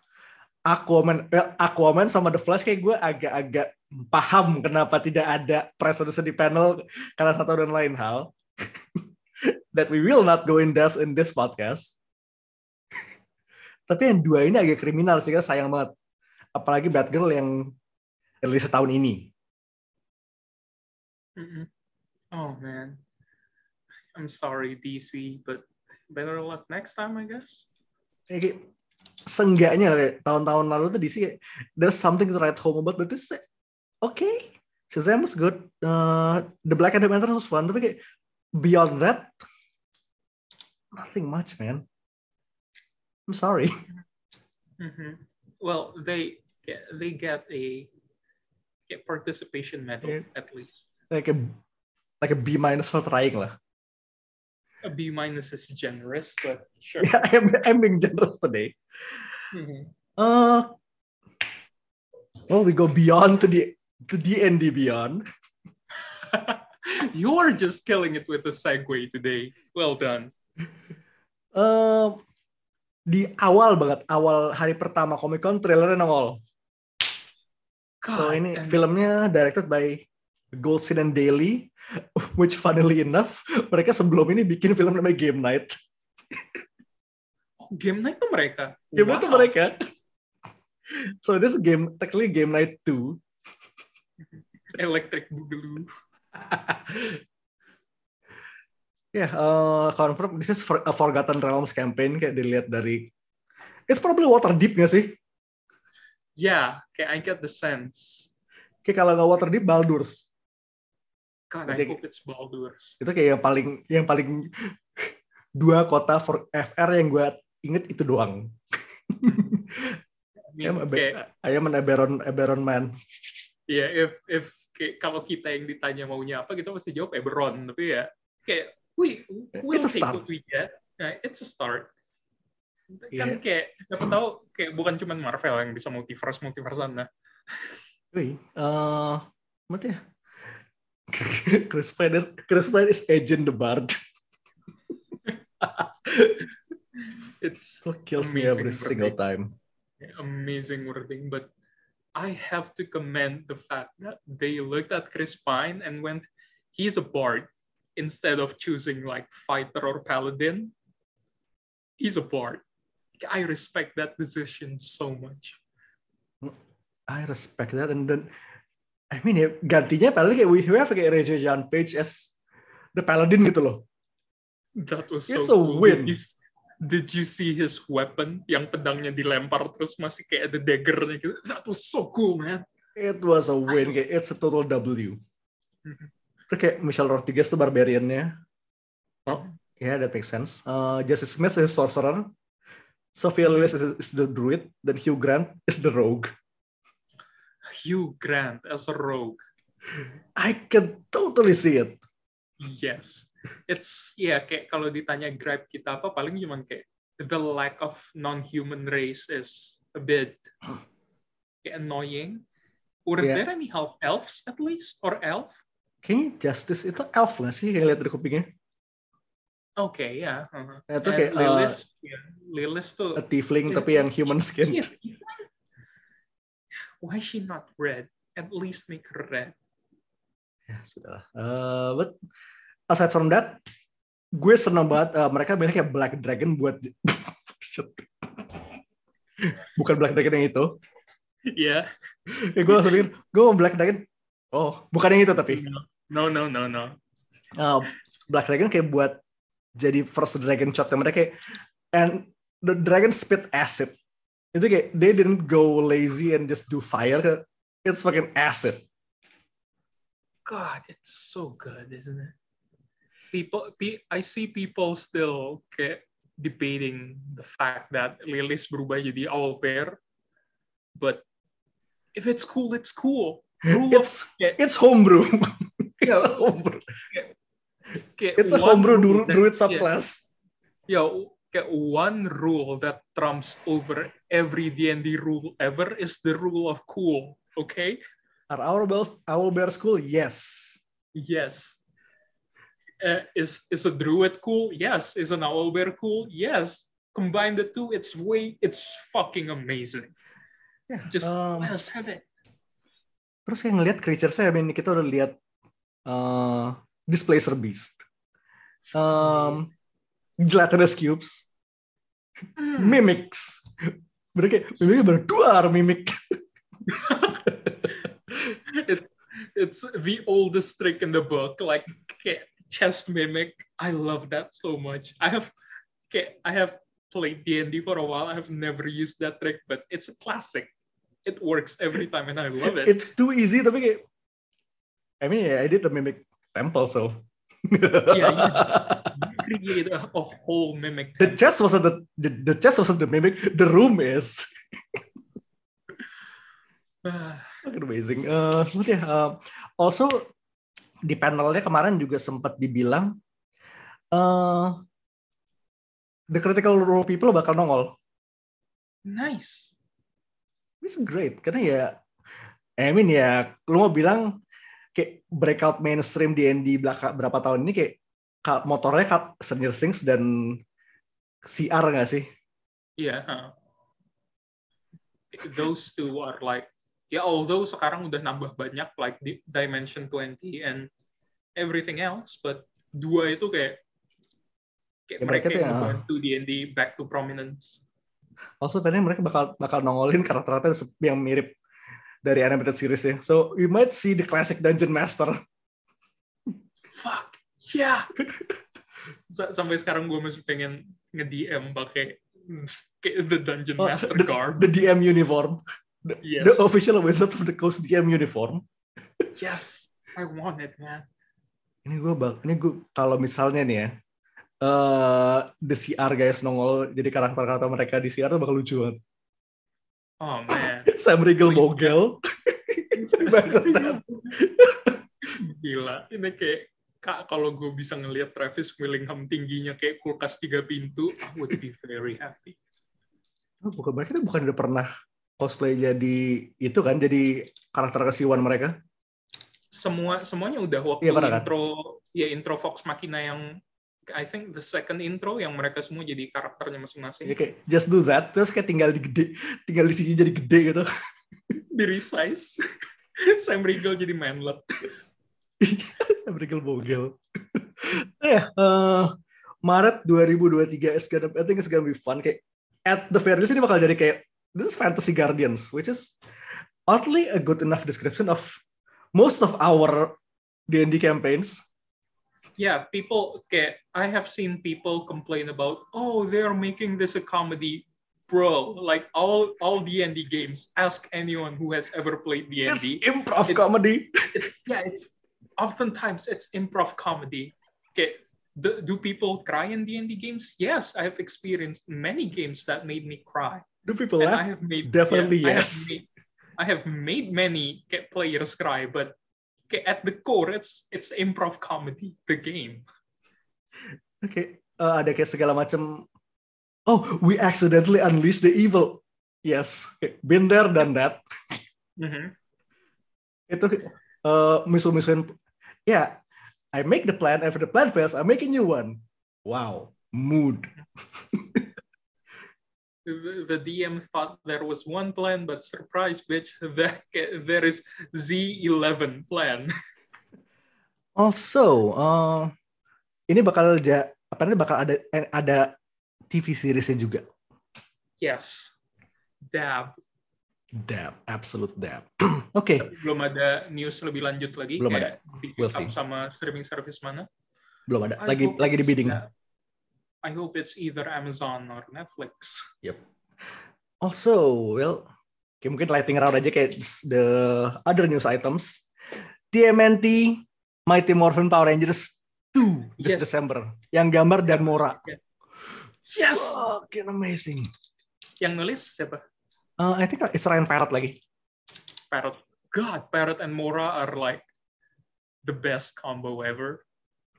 Aquaman, well, Aquaman sama The Flash kayak gue agak-agak paham kenapa tidak ada presence di panel karena satu dan lain hal. That we will not go in depth in this podcast. Tapi yang dua ini agak kriminal sih, kan sayang banget. Apalagi Batgirl yang rilis tahun ini. Oh man, I'm sorry DC, but better luck next time, I guess. Kayak tahun-tahun lalu tuh DC kayak, there's something to write home about, but this okay. Shazam was good. Uh, the Black Adam Panther was fun, tapi kayak beyond that, nothing much, man. I'm sorry. hmm Well, they get they get a get participation medal Yeah. at least. Like a like a B minus for trying lah. A B minus is generous, but sure. Yeah, I'm, I'm being generous today. Mhm. Uh, well, we go beyond to the to D and D beyond. You're just killing it with the segue today. Well done. Uh, di awal banget, awal hari pertama Comic Con trailernya nongol. so God, ini and- filmnya directed by Goldstein and Daly, which funnily enough mereka sebelum ini bikin film namanya Game Night. oh, game night tuh mereka. Game Night itu Wow. mereka. So this game technically Game Night 2. Electric Boogaloo. Ya, eh, confirm this is for, a Forgotten Realms campaign kayak dilihat dari It's probably water deep gak sih? Yeah, okay, I get the sense. Kayak kalau nggak water deep Baldur's. God, I Jadi- hope it's Baldur's. Itu kayak yang paling yang paling dua kota for FR yang gue inget itu doang. I am mean, a, kayak, Ba- I am an Eberron, Eberron man. ya if if kayak kalau kita yang ditanya maunya apa, kita pasti jawab Eberron. Tapi ya, kayak we we'll It's a take start. what we get. Nah, it's a start. Kan Yeah. kayak siapa tahu kayak bukan cuma Marvel yang bisa multiverse multiversean nah. Wih, apa ya? Chris Pine is, Chris Pine is Agent the Bard. It's So kills me every wording. single time. amazing wording, but I have to commend the fact that they looked at Chris Pine and went, he's a bard instead of choosing like fighter or paladin. He's a bard. I respect that decision so much. I respect that and then I mean ya gantinya paling kayak we have kayak Reza Jan Page as the Paladin gitu loh. That was so It's a cool. win. Did you, did you see his weapon yang pedangnya dilempar terus masih kayak ada daggernya gitu? That was so cool, man. It was a win kayak it's a total W. Mhm. Terus kayak Michelle Rodriguez tuh barbariannya. Oh, yeah, that makes sense. Uh, Jesse Smith is sorcerer. Sophia Lillis is, is the druid. Then Hugh Grant is the rogue. Hugh Grant as a rogue. I can totally see it. Yes. It's yeah kayak kalau ditanya gripe kita apa paling cuman kayak the lack of non-human race is a bit kayak annoying. Were Yeah. there any half elves at least or elf? Kayaknya Justice itu elf nggak sih yang lihat dari kupingnya? Okay, ya. uh-huh. Ya, itu And kayak, uh, Lilith, yeah, Lilith tuh A tiefling tapi yang human skin. Iya. Why is she not red? At least make her red. Ya sudah. Uh, but aside from that, gue seneng banget uh, mereka bilang kayak Black Dragon buat bukan Black Dragon yang itu. Yeah. Ya gue langsung pikir, gue mau Black Dragon. Oh, bukan yang itu tapi. No, no, no, no. Uh, Black Dragon kayak buat jadi first dragon shot mereka kayak and the dragon spit acid. Itu kayak they didn't go lazy and just do fire. It's fucking acid. God, it's so good, isn't it? People, pe- I see people still kayak debating the fact that Lilis berubah jadi owl bear, but if it's cool, it's cool. Rule of- It's kayak- it's homebrew. it's a Yeah. homebrew. kayak It's a homebrew druid, druid yeah. kayak one rule that trumps over every D&D rule ever is the rule of cool, okay? Are our bells owl bear school? Yes. Yes. Uh, is is a druid cool? Yes. Is an owl bear cool? Yes. Combine the two, it's way, it's fucking amazing. Ya, Just um, well said it. terus kayak ngeliat creature saya, I mean, kita udah lihat uh, Displacer Beast, um, Gelatinous Cubes, Mm. Mimics, Bener kayak mimiknya mimik. it's it's the oldest trick in the book, like kayak chest mimic. I love that so much. I have kayak I have played D&D for a while. I have never used that trick, but it's a classic. It works every time and I love it. It's too easy tapi kayak I mean yeah, I did the mimic temple so. yeah, you create a, a whole mimic. the chest wasn't the, the the chest wasn't the mimic. The room is. Fucking amazing. Uh, ya? Uh, also di panelnya kemarin juga sempat dibilang uh, the critical role people bakal nongol. nice. It's great karena ya, I mean ya, lu mau bilang kayak breakout mainstream D&D belaka- berapa tahun ini kayak ka- motornya Stranger Things dan CR nggak sih? Yeah. huh. Those two are like ya although sekarang udah nambah banyak like di Dimension 20 and everything else, but dua itu kayak kayak Ya, mereka mereka tuh yang ya. membantu D&D back to prominence. Also tadi mereka bakal bakal nongolin karakter-karakter yang mirip dari animated series ya. So you might see the classic Dungeon Master. Fuck, yeah. Sa- Sampai sekarang gue masih pengen nge-DM pakai kayak the Dungeon Oh, Master the, garb. the DM uniform. Yes. The official Wizards of the Coast DM uniform. Yes, I want it, man. Ini gue bak, ini gue kalau misalnya nih ya, eh the CR guys nongol jadi karakter-karakter mereka di CR tuh bakal lucu banget. Oh man. Sam Riegel Bogel. Gila, ini kayak kak kalau gue bisa ngelihat Travis Willingham tingginya kayak kulkas tiga pintu, I would be very happy. Oh, bukan mereka bukan udah pernah cosplay jadi itu kan jadi karakter kesiwan mereka. Semua semuanya udah waktu Iya, pernah kan? intro ya intro Fox Machina yang I think the second intro yang mereka semua jadi karakternya masing-masing. Ya kayak just do that terus kayak tinggal di gede tinggal di sini jadi gede gitu. Di resize. Sam Riegel jadi manlet. Sam Riegel Bogel. ya, eh, Maret 2023 is gonna, I think it's gonna be fun. Kayak at the very least ini bakal jadi kayak this is Fantasy Guardians, which is oddly a good enough description of most of our D&D campaigns. Yeah, people kayak I have seen people complain about, oh, they're making this a comedy. Bro, like all all D&D games, ask anyone who has ever played It's D&D. improv It's- comedy. it's yeah, it's oftentimes it's improv comedy. Okay, do, do people cry in D and D games? Yes, I have experienced many games that made me cry. Do people And I laugh? have made Definitely yeah, I yes. have made, I have made many players cry, but okay, at the core, it's it's improv comedy. The game. Oke, eh, ada kayak segala macam. Oh, we accidentally unleash the evil. Yes, been there, done that. Mhm. itu uh, musuh-musuhin ya I make the plan and if the plan fails I make a new one wow mood The, DM thought there was one plan, but surprise, bitch, there, there is Z11 plan. also uh, ini bakal ja, apa namanya bakal ada ada TV seriesnya juga Yes. Dab. Dab absolute dab oke Tapi belum ada news lebih lanjut lagi. Belum kayak di We'll see. sama streaming service mana. belum ada lagi lagi di bidding that. I hope it's either Amazon or Netflix. also well kayak mungkin lighting round aja kayak the other news items TMNT Mighty Morphin Power Rangers 2 this Yes. December yang gambar dan Mora Yes. fucking amazing Yang nulis siapa? Uh, I think it's Ryan Parrott lagi. Parrot. God, Parrot and Mora are like the best combo ever.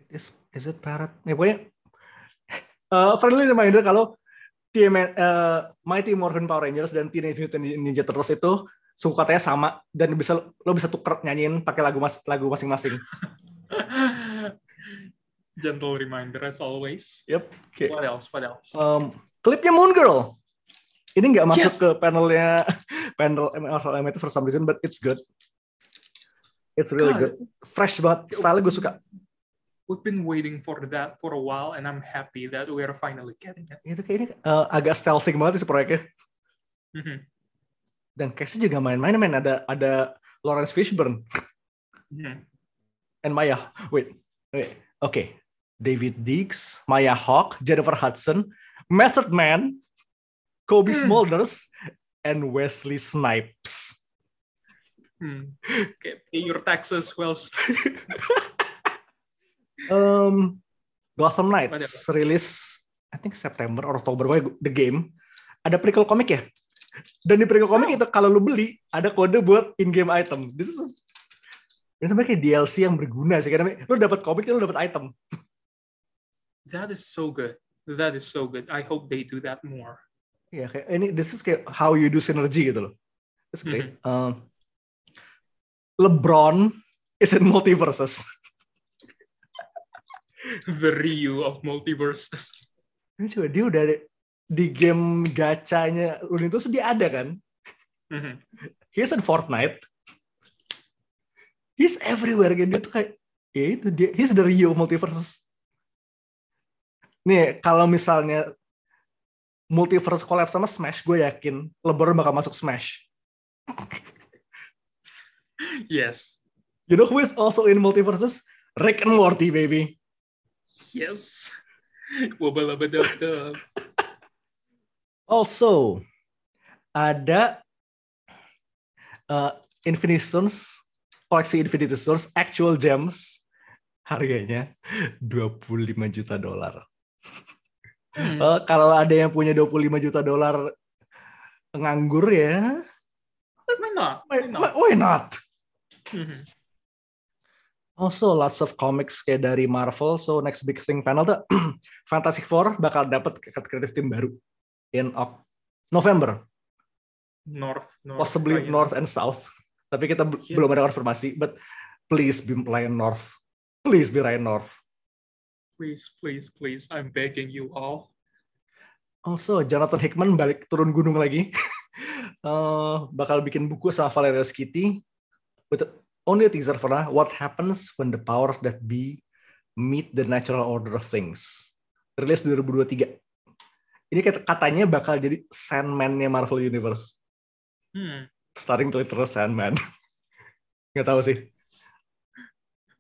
Is is it Parrott? Ya, pokoknya uh, friendly reminder kalau TM, uh, Mighty Morphin Power Rangers dan Teenage Mutant Ninja Turtles itu suku katanya sama dan bisa lo bisa tuker nyanyiin pakai lagu mas lagu masing-masing. Gentle reminder as always. Yep. Oke. What else? What else? Um, klipnya Moon Girl. Ini nggak masuk Yes. ke panelnya panel Marvel Animated for some reason, but it's good. It's really God. good. Fresh banget. Style gue suka. We've been waiting for that for a while, and I'm happy that we are finally getting it. Itu kayak ini uh, agak stealthy banget sih proyeknya. Mhm. Dan cast juga main-main, men. Ada ada Lawrence Fishburne Mhm. and Maya. Wait, wait. Oke. David Diggs, Maya Hawke, Jennifer Hudson, Method Man, Kobe Hmm. Smulders, and Wesley Snipes. Hmm. Kayak pay your taxes well. Um, Gotham Knights rilis I think September or Oktober the game ada prequel komik ya dan di prequel komik Oh. itu kalau lu beli ada kode buat in game item this is ini sebenarnya kayak DLC yang berguna sih karena lu dapat komik lu dapat item That is so good. That is so good. I hope they do that more. Ya kayak ini this is kayak how you do synergy gitu loh it's great Um, LeBron is in multiverses The Ryu of multiverses. ini coba dia udah di game gacanya Tunes dia ada kan Mhm. he's in Fortnite. He's everywhere kan dia tuh kayak ya itu dia he's the Rio multiverse. Nih kalau misalnya multiverse collab sama Smash, gue yakin LeBron bakal masuk Smash. Yes. You know who is also in multiverses? Rick and Morty, baby. Yes. Also, ada uh, Infinity Stones, koleksi Infinity Stones, actual gems, harganya 25 juta dolar. Hmm. Eh, kalau ada yang punya 25 juta dolar nganggur ya, Why not? why, Why not? why not? Mhm. Also lots of comics kayak dari Marvel. So next big thing panel tuh Fantastic Four bakal dapat kreatif tim baru in Ok- November, North, North. possibly Ryan. North and South. Tapi kita Yeah. belum ada konfirmasi. But please be Ryan North. Please be Ryan North. Please, please, please. I'm begging you all. Also, Jonathan Hickman balik turun gunung lagi. Eh, bakal bikin buku sama Valerio Skiti. With only a teaser for now. What happens when the powers that be meet the natural order of things. Rilis 2023. Ini kat- katanya bakal jadi Sandman-nya Marvel Universe. Hmm. Starring literal Sandman. Nggak tahu sih.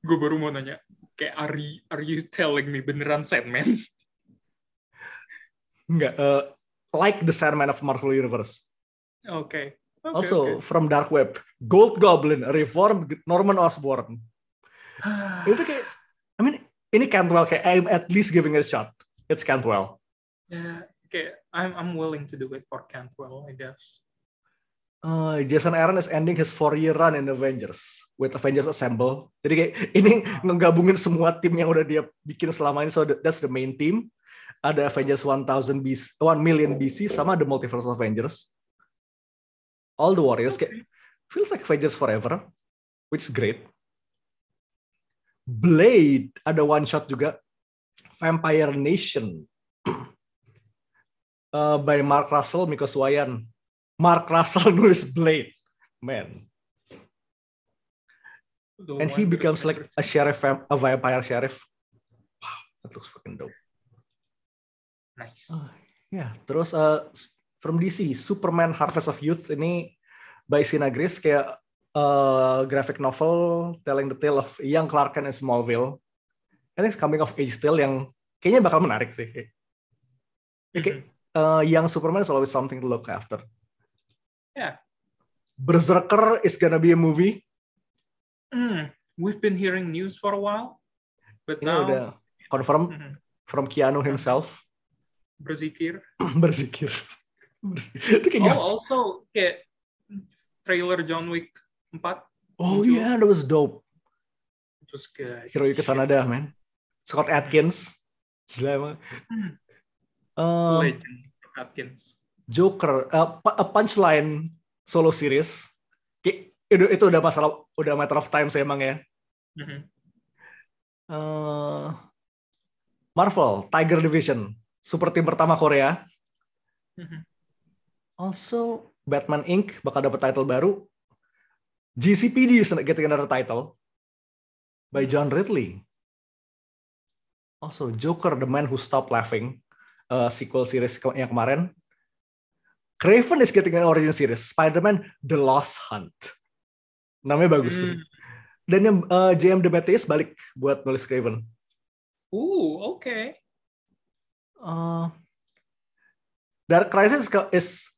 Gue baru mau nanya. Kayak, are you, are you telling me beneran Sandman? Nggak. eh, like the Sandman of Marvel Universe. Oke. Oke, Also, oke. from Dark Web. Gold Goblin, reformed Norman Osborn. itu kayak I mean ini Cantwell kayak I'm at least giving it a shot it's Cantwell Yeah, okay. I'm I'm willing to do it for Cantwell, I guess. Uh, Jason Aaron is ending his four year run in Avengers with Avengers Assemble. Jadi kayak ini ngegabungin semua tim yang udah dia bikin selama ini. So that- that's the main team. Ada Avengers 1000 BC 1 million BC sama the Multiverse of Avengers. All the warriors kayak feels like Avengers forever which is great. Blade ada one shot juga. Vampire Nation. Uh, by Mark Russell Miko Swayan Mark Russell nulis Blade man. The and he becomes like a sheriff a vampire sheriff. Wow that looks fucking dope. Nice. Oh, ya terus uh, from DC Superman Harvest of Youth ini by Sina Gris kayak uh, graphic novel telling the tale of young Clark Kent in Smallville. I think it's coming of age tale yang kayaknya bakal menarik sih. Ya, kayak, uh, young Superman is always something to look after Yeah. Berserker is gonna be a movie Hmm, We've been hearing news for a while, but ini now udah confirm Mhm. from Keanu himself berzikir. berzikir Berzikir. itu kayak Oh, also kayak trailer John Wick 4 oh muncul. yeah that was dope it was good. Hiroyuki Sanada man Scott Atkins gila emang Hmm. Um, Legend Atkins. Joker uh, punchline solo series. Itu, itu udah masalah udah matter of time sih emang ya. Mhm. Uh, Marvel Tiger Division super tim pertama Korea. Mhm. also Batman Inc. bakal dapat title baru. GCPD is getting another title by John Ridley. Also Joker The Man Who Stopped Laughing uh, sequel series yang kemarin Craven is getting an origin series. Spider-Man The Lost Hunt. Namanya bagus. Hmm. Dan yang uh, JM Demetrius balik buat nulis Craven. Ooh, oke. Uh, Dark Crisis is-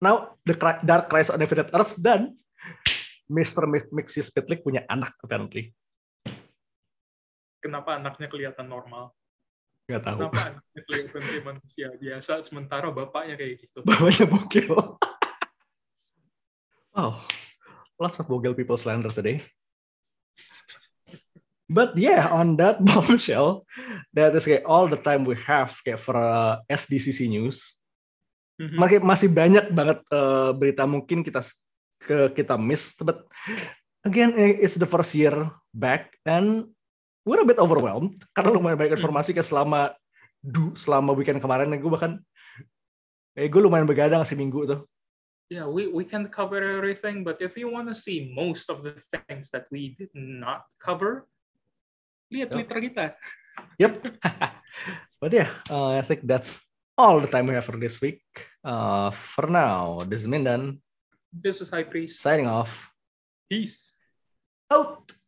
now the Dark Crisis on Infinite Earths dan Mr. Mi- Mixie Spitlick punya anak apparently. Kenapa anaknya kelihatan normal? Nggak tahu. Kenapa anaknya kelihatan kayak manusia biasa, sementara bapaknya kayak gitu? Bawahnya bogel. wow. Lots of bogel people slander today. But yeah, on that bombshell, that is kayak all the time we have kayak for uh, SDCC news. Mhm. Masih masih banyak banget uh, berita mungkin kita ke kita miss, but again eh, it's the first year back and we're a bit overwhelmed karena lumayan banyak informasi kayak selama du selama weekend kemarin gue bahkan eh gue lumayan begadang sih minggu tuh. Yeah, we, we can't cover everything, but if you want to see most of the things that we did not cover, lihat Yep. Twitter kita. Yep. but yeah, uh, I think that's all the time we have for this week. Uh, for now, this is Mindan This is High Priest. signing off. Peace. Out.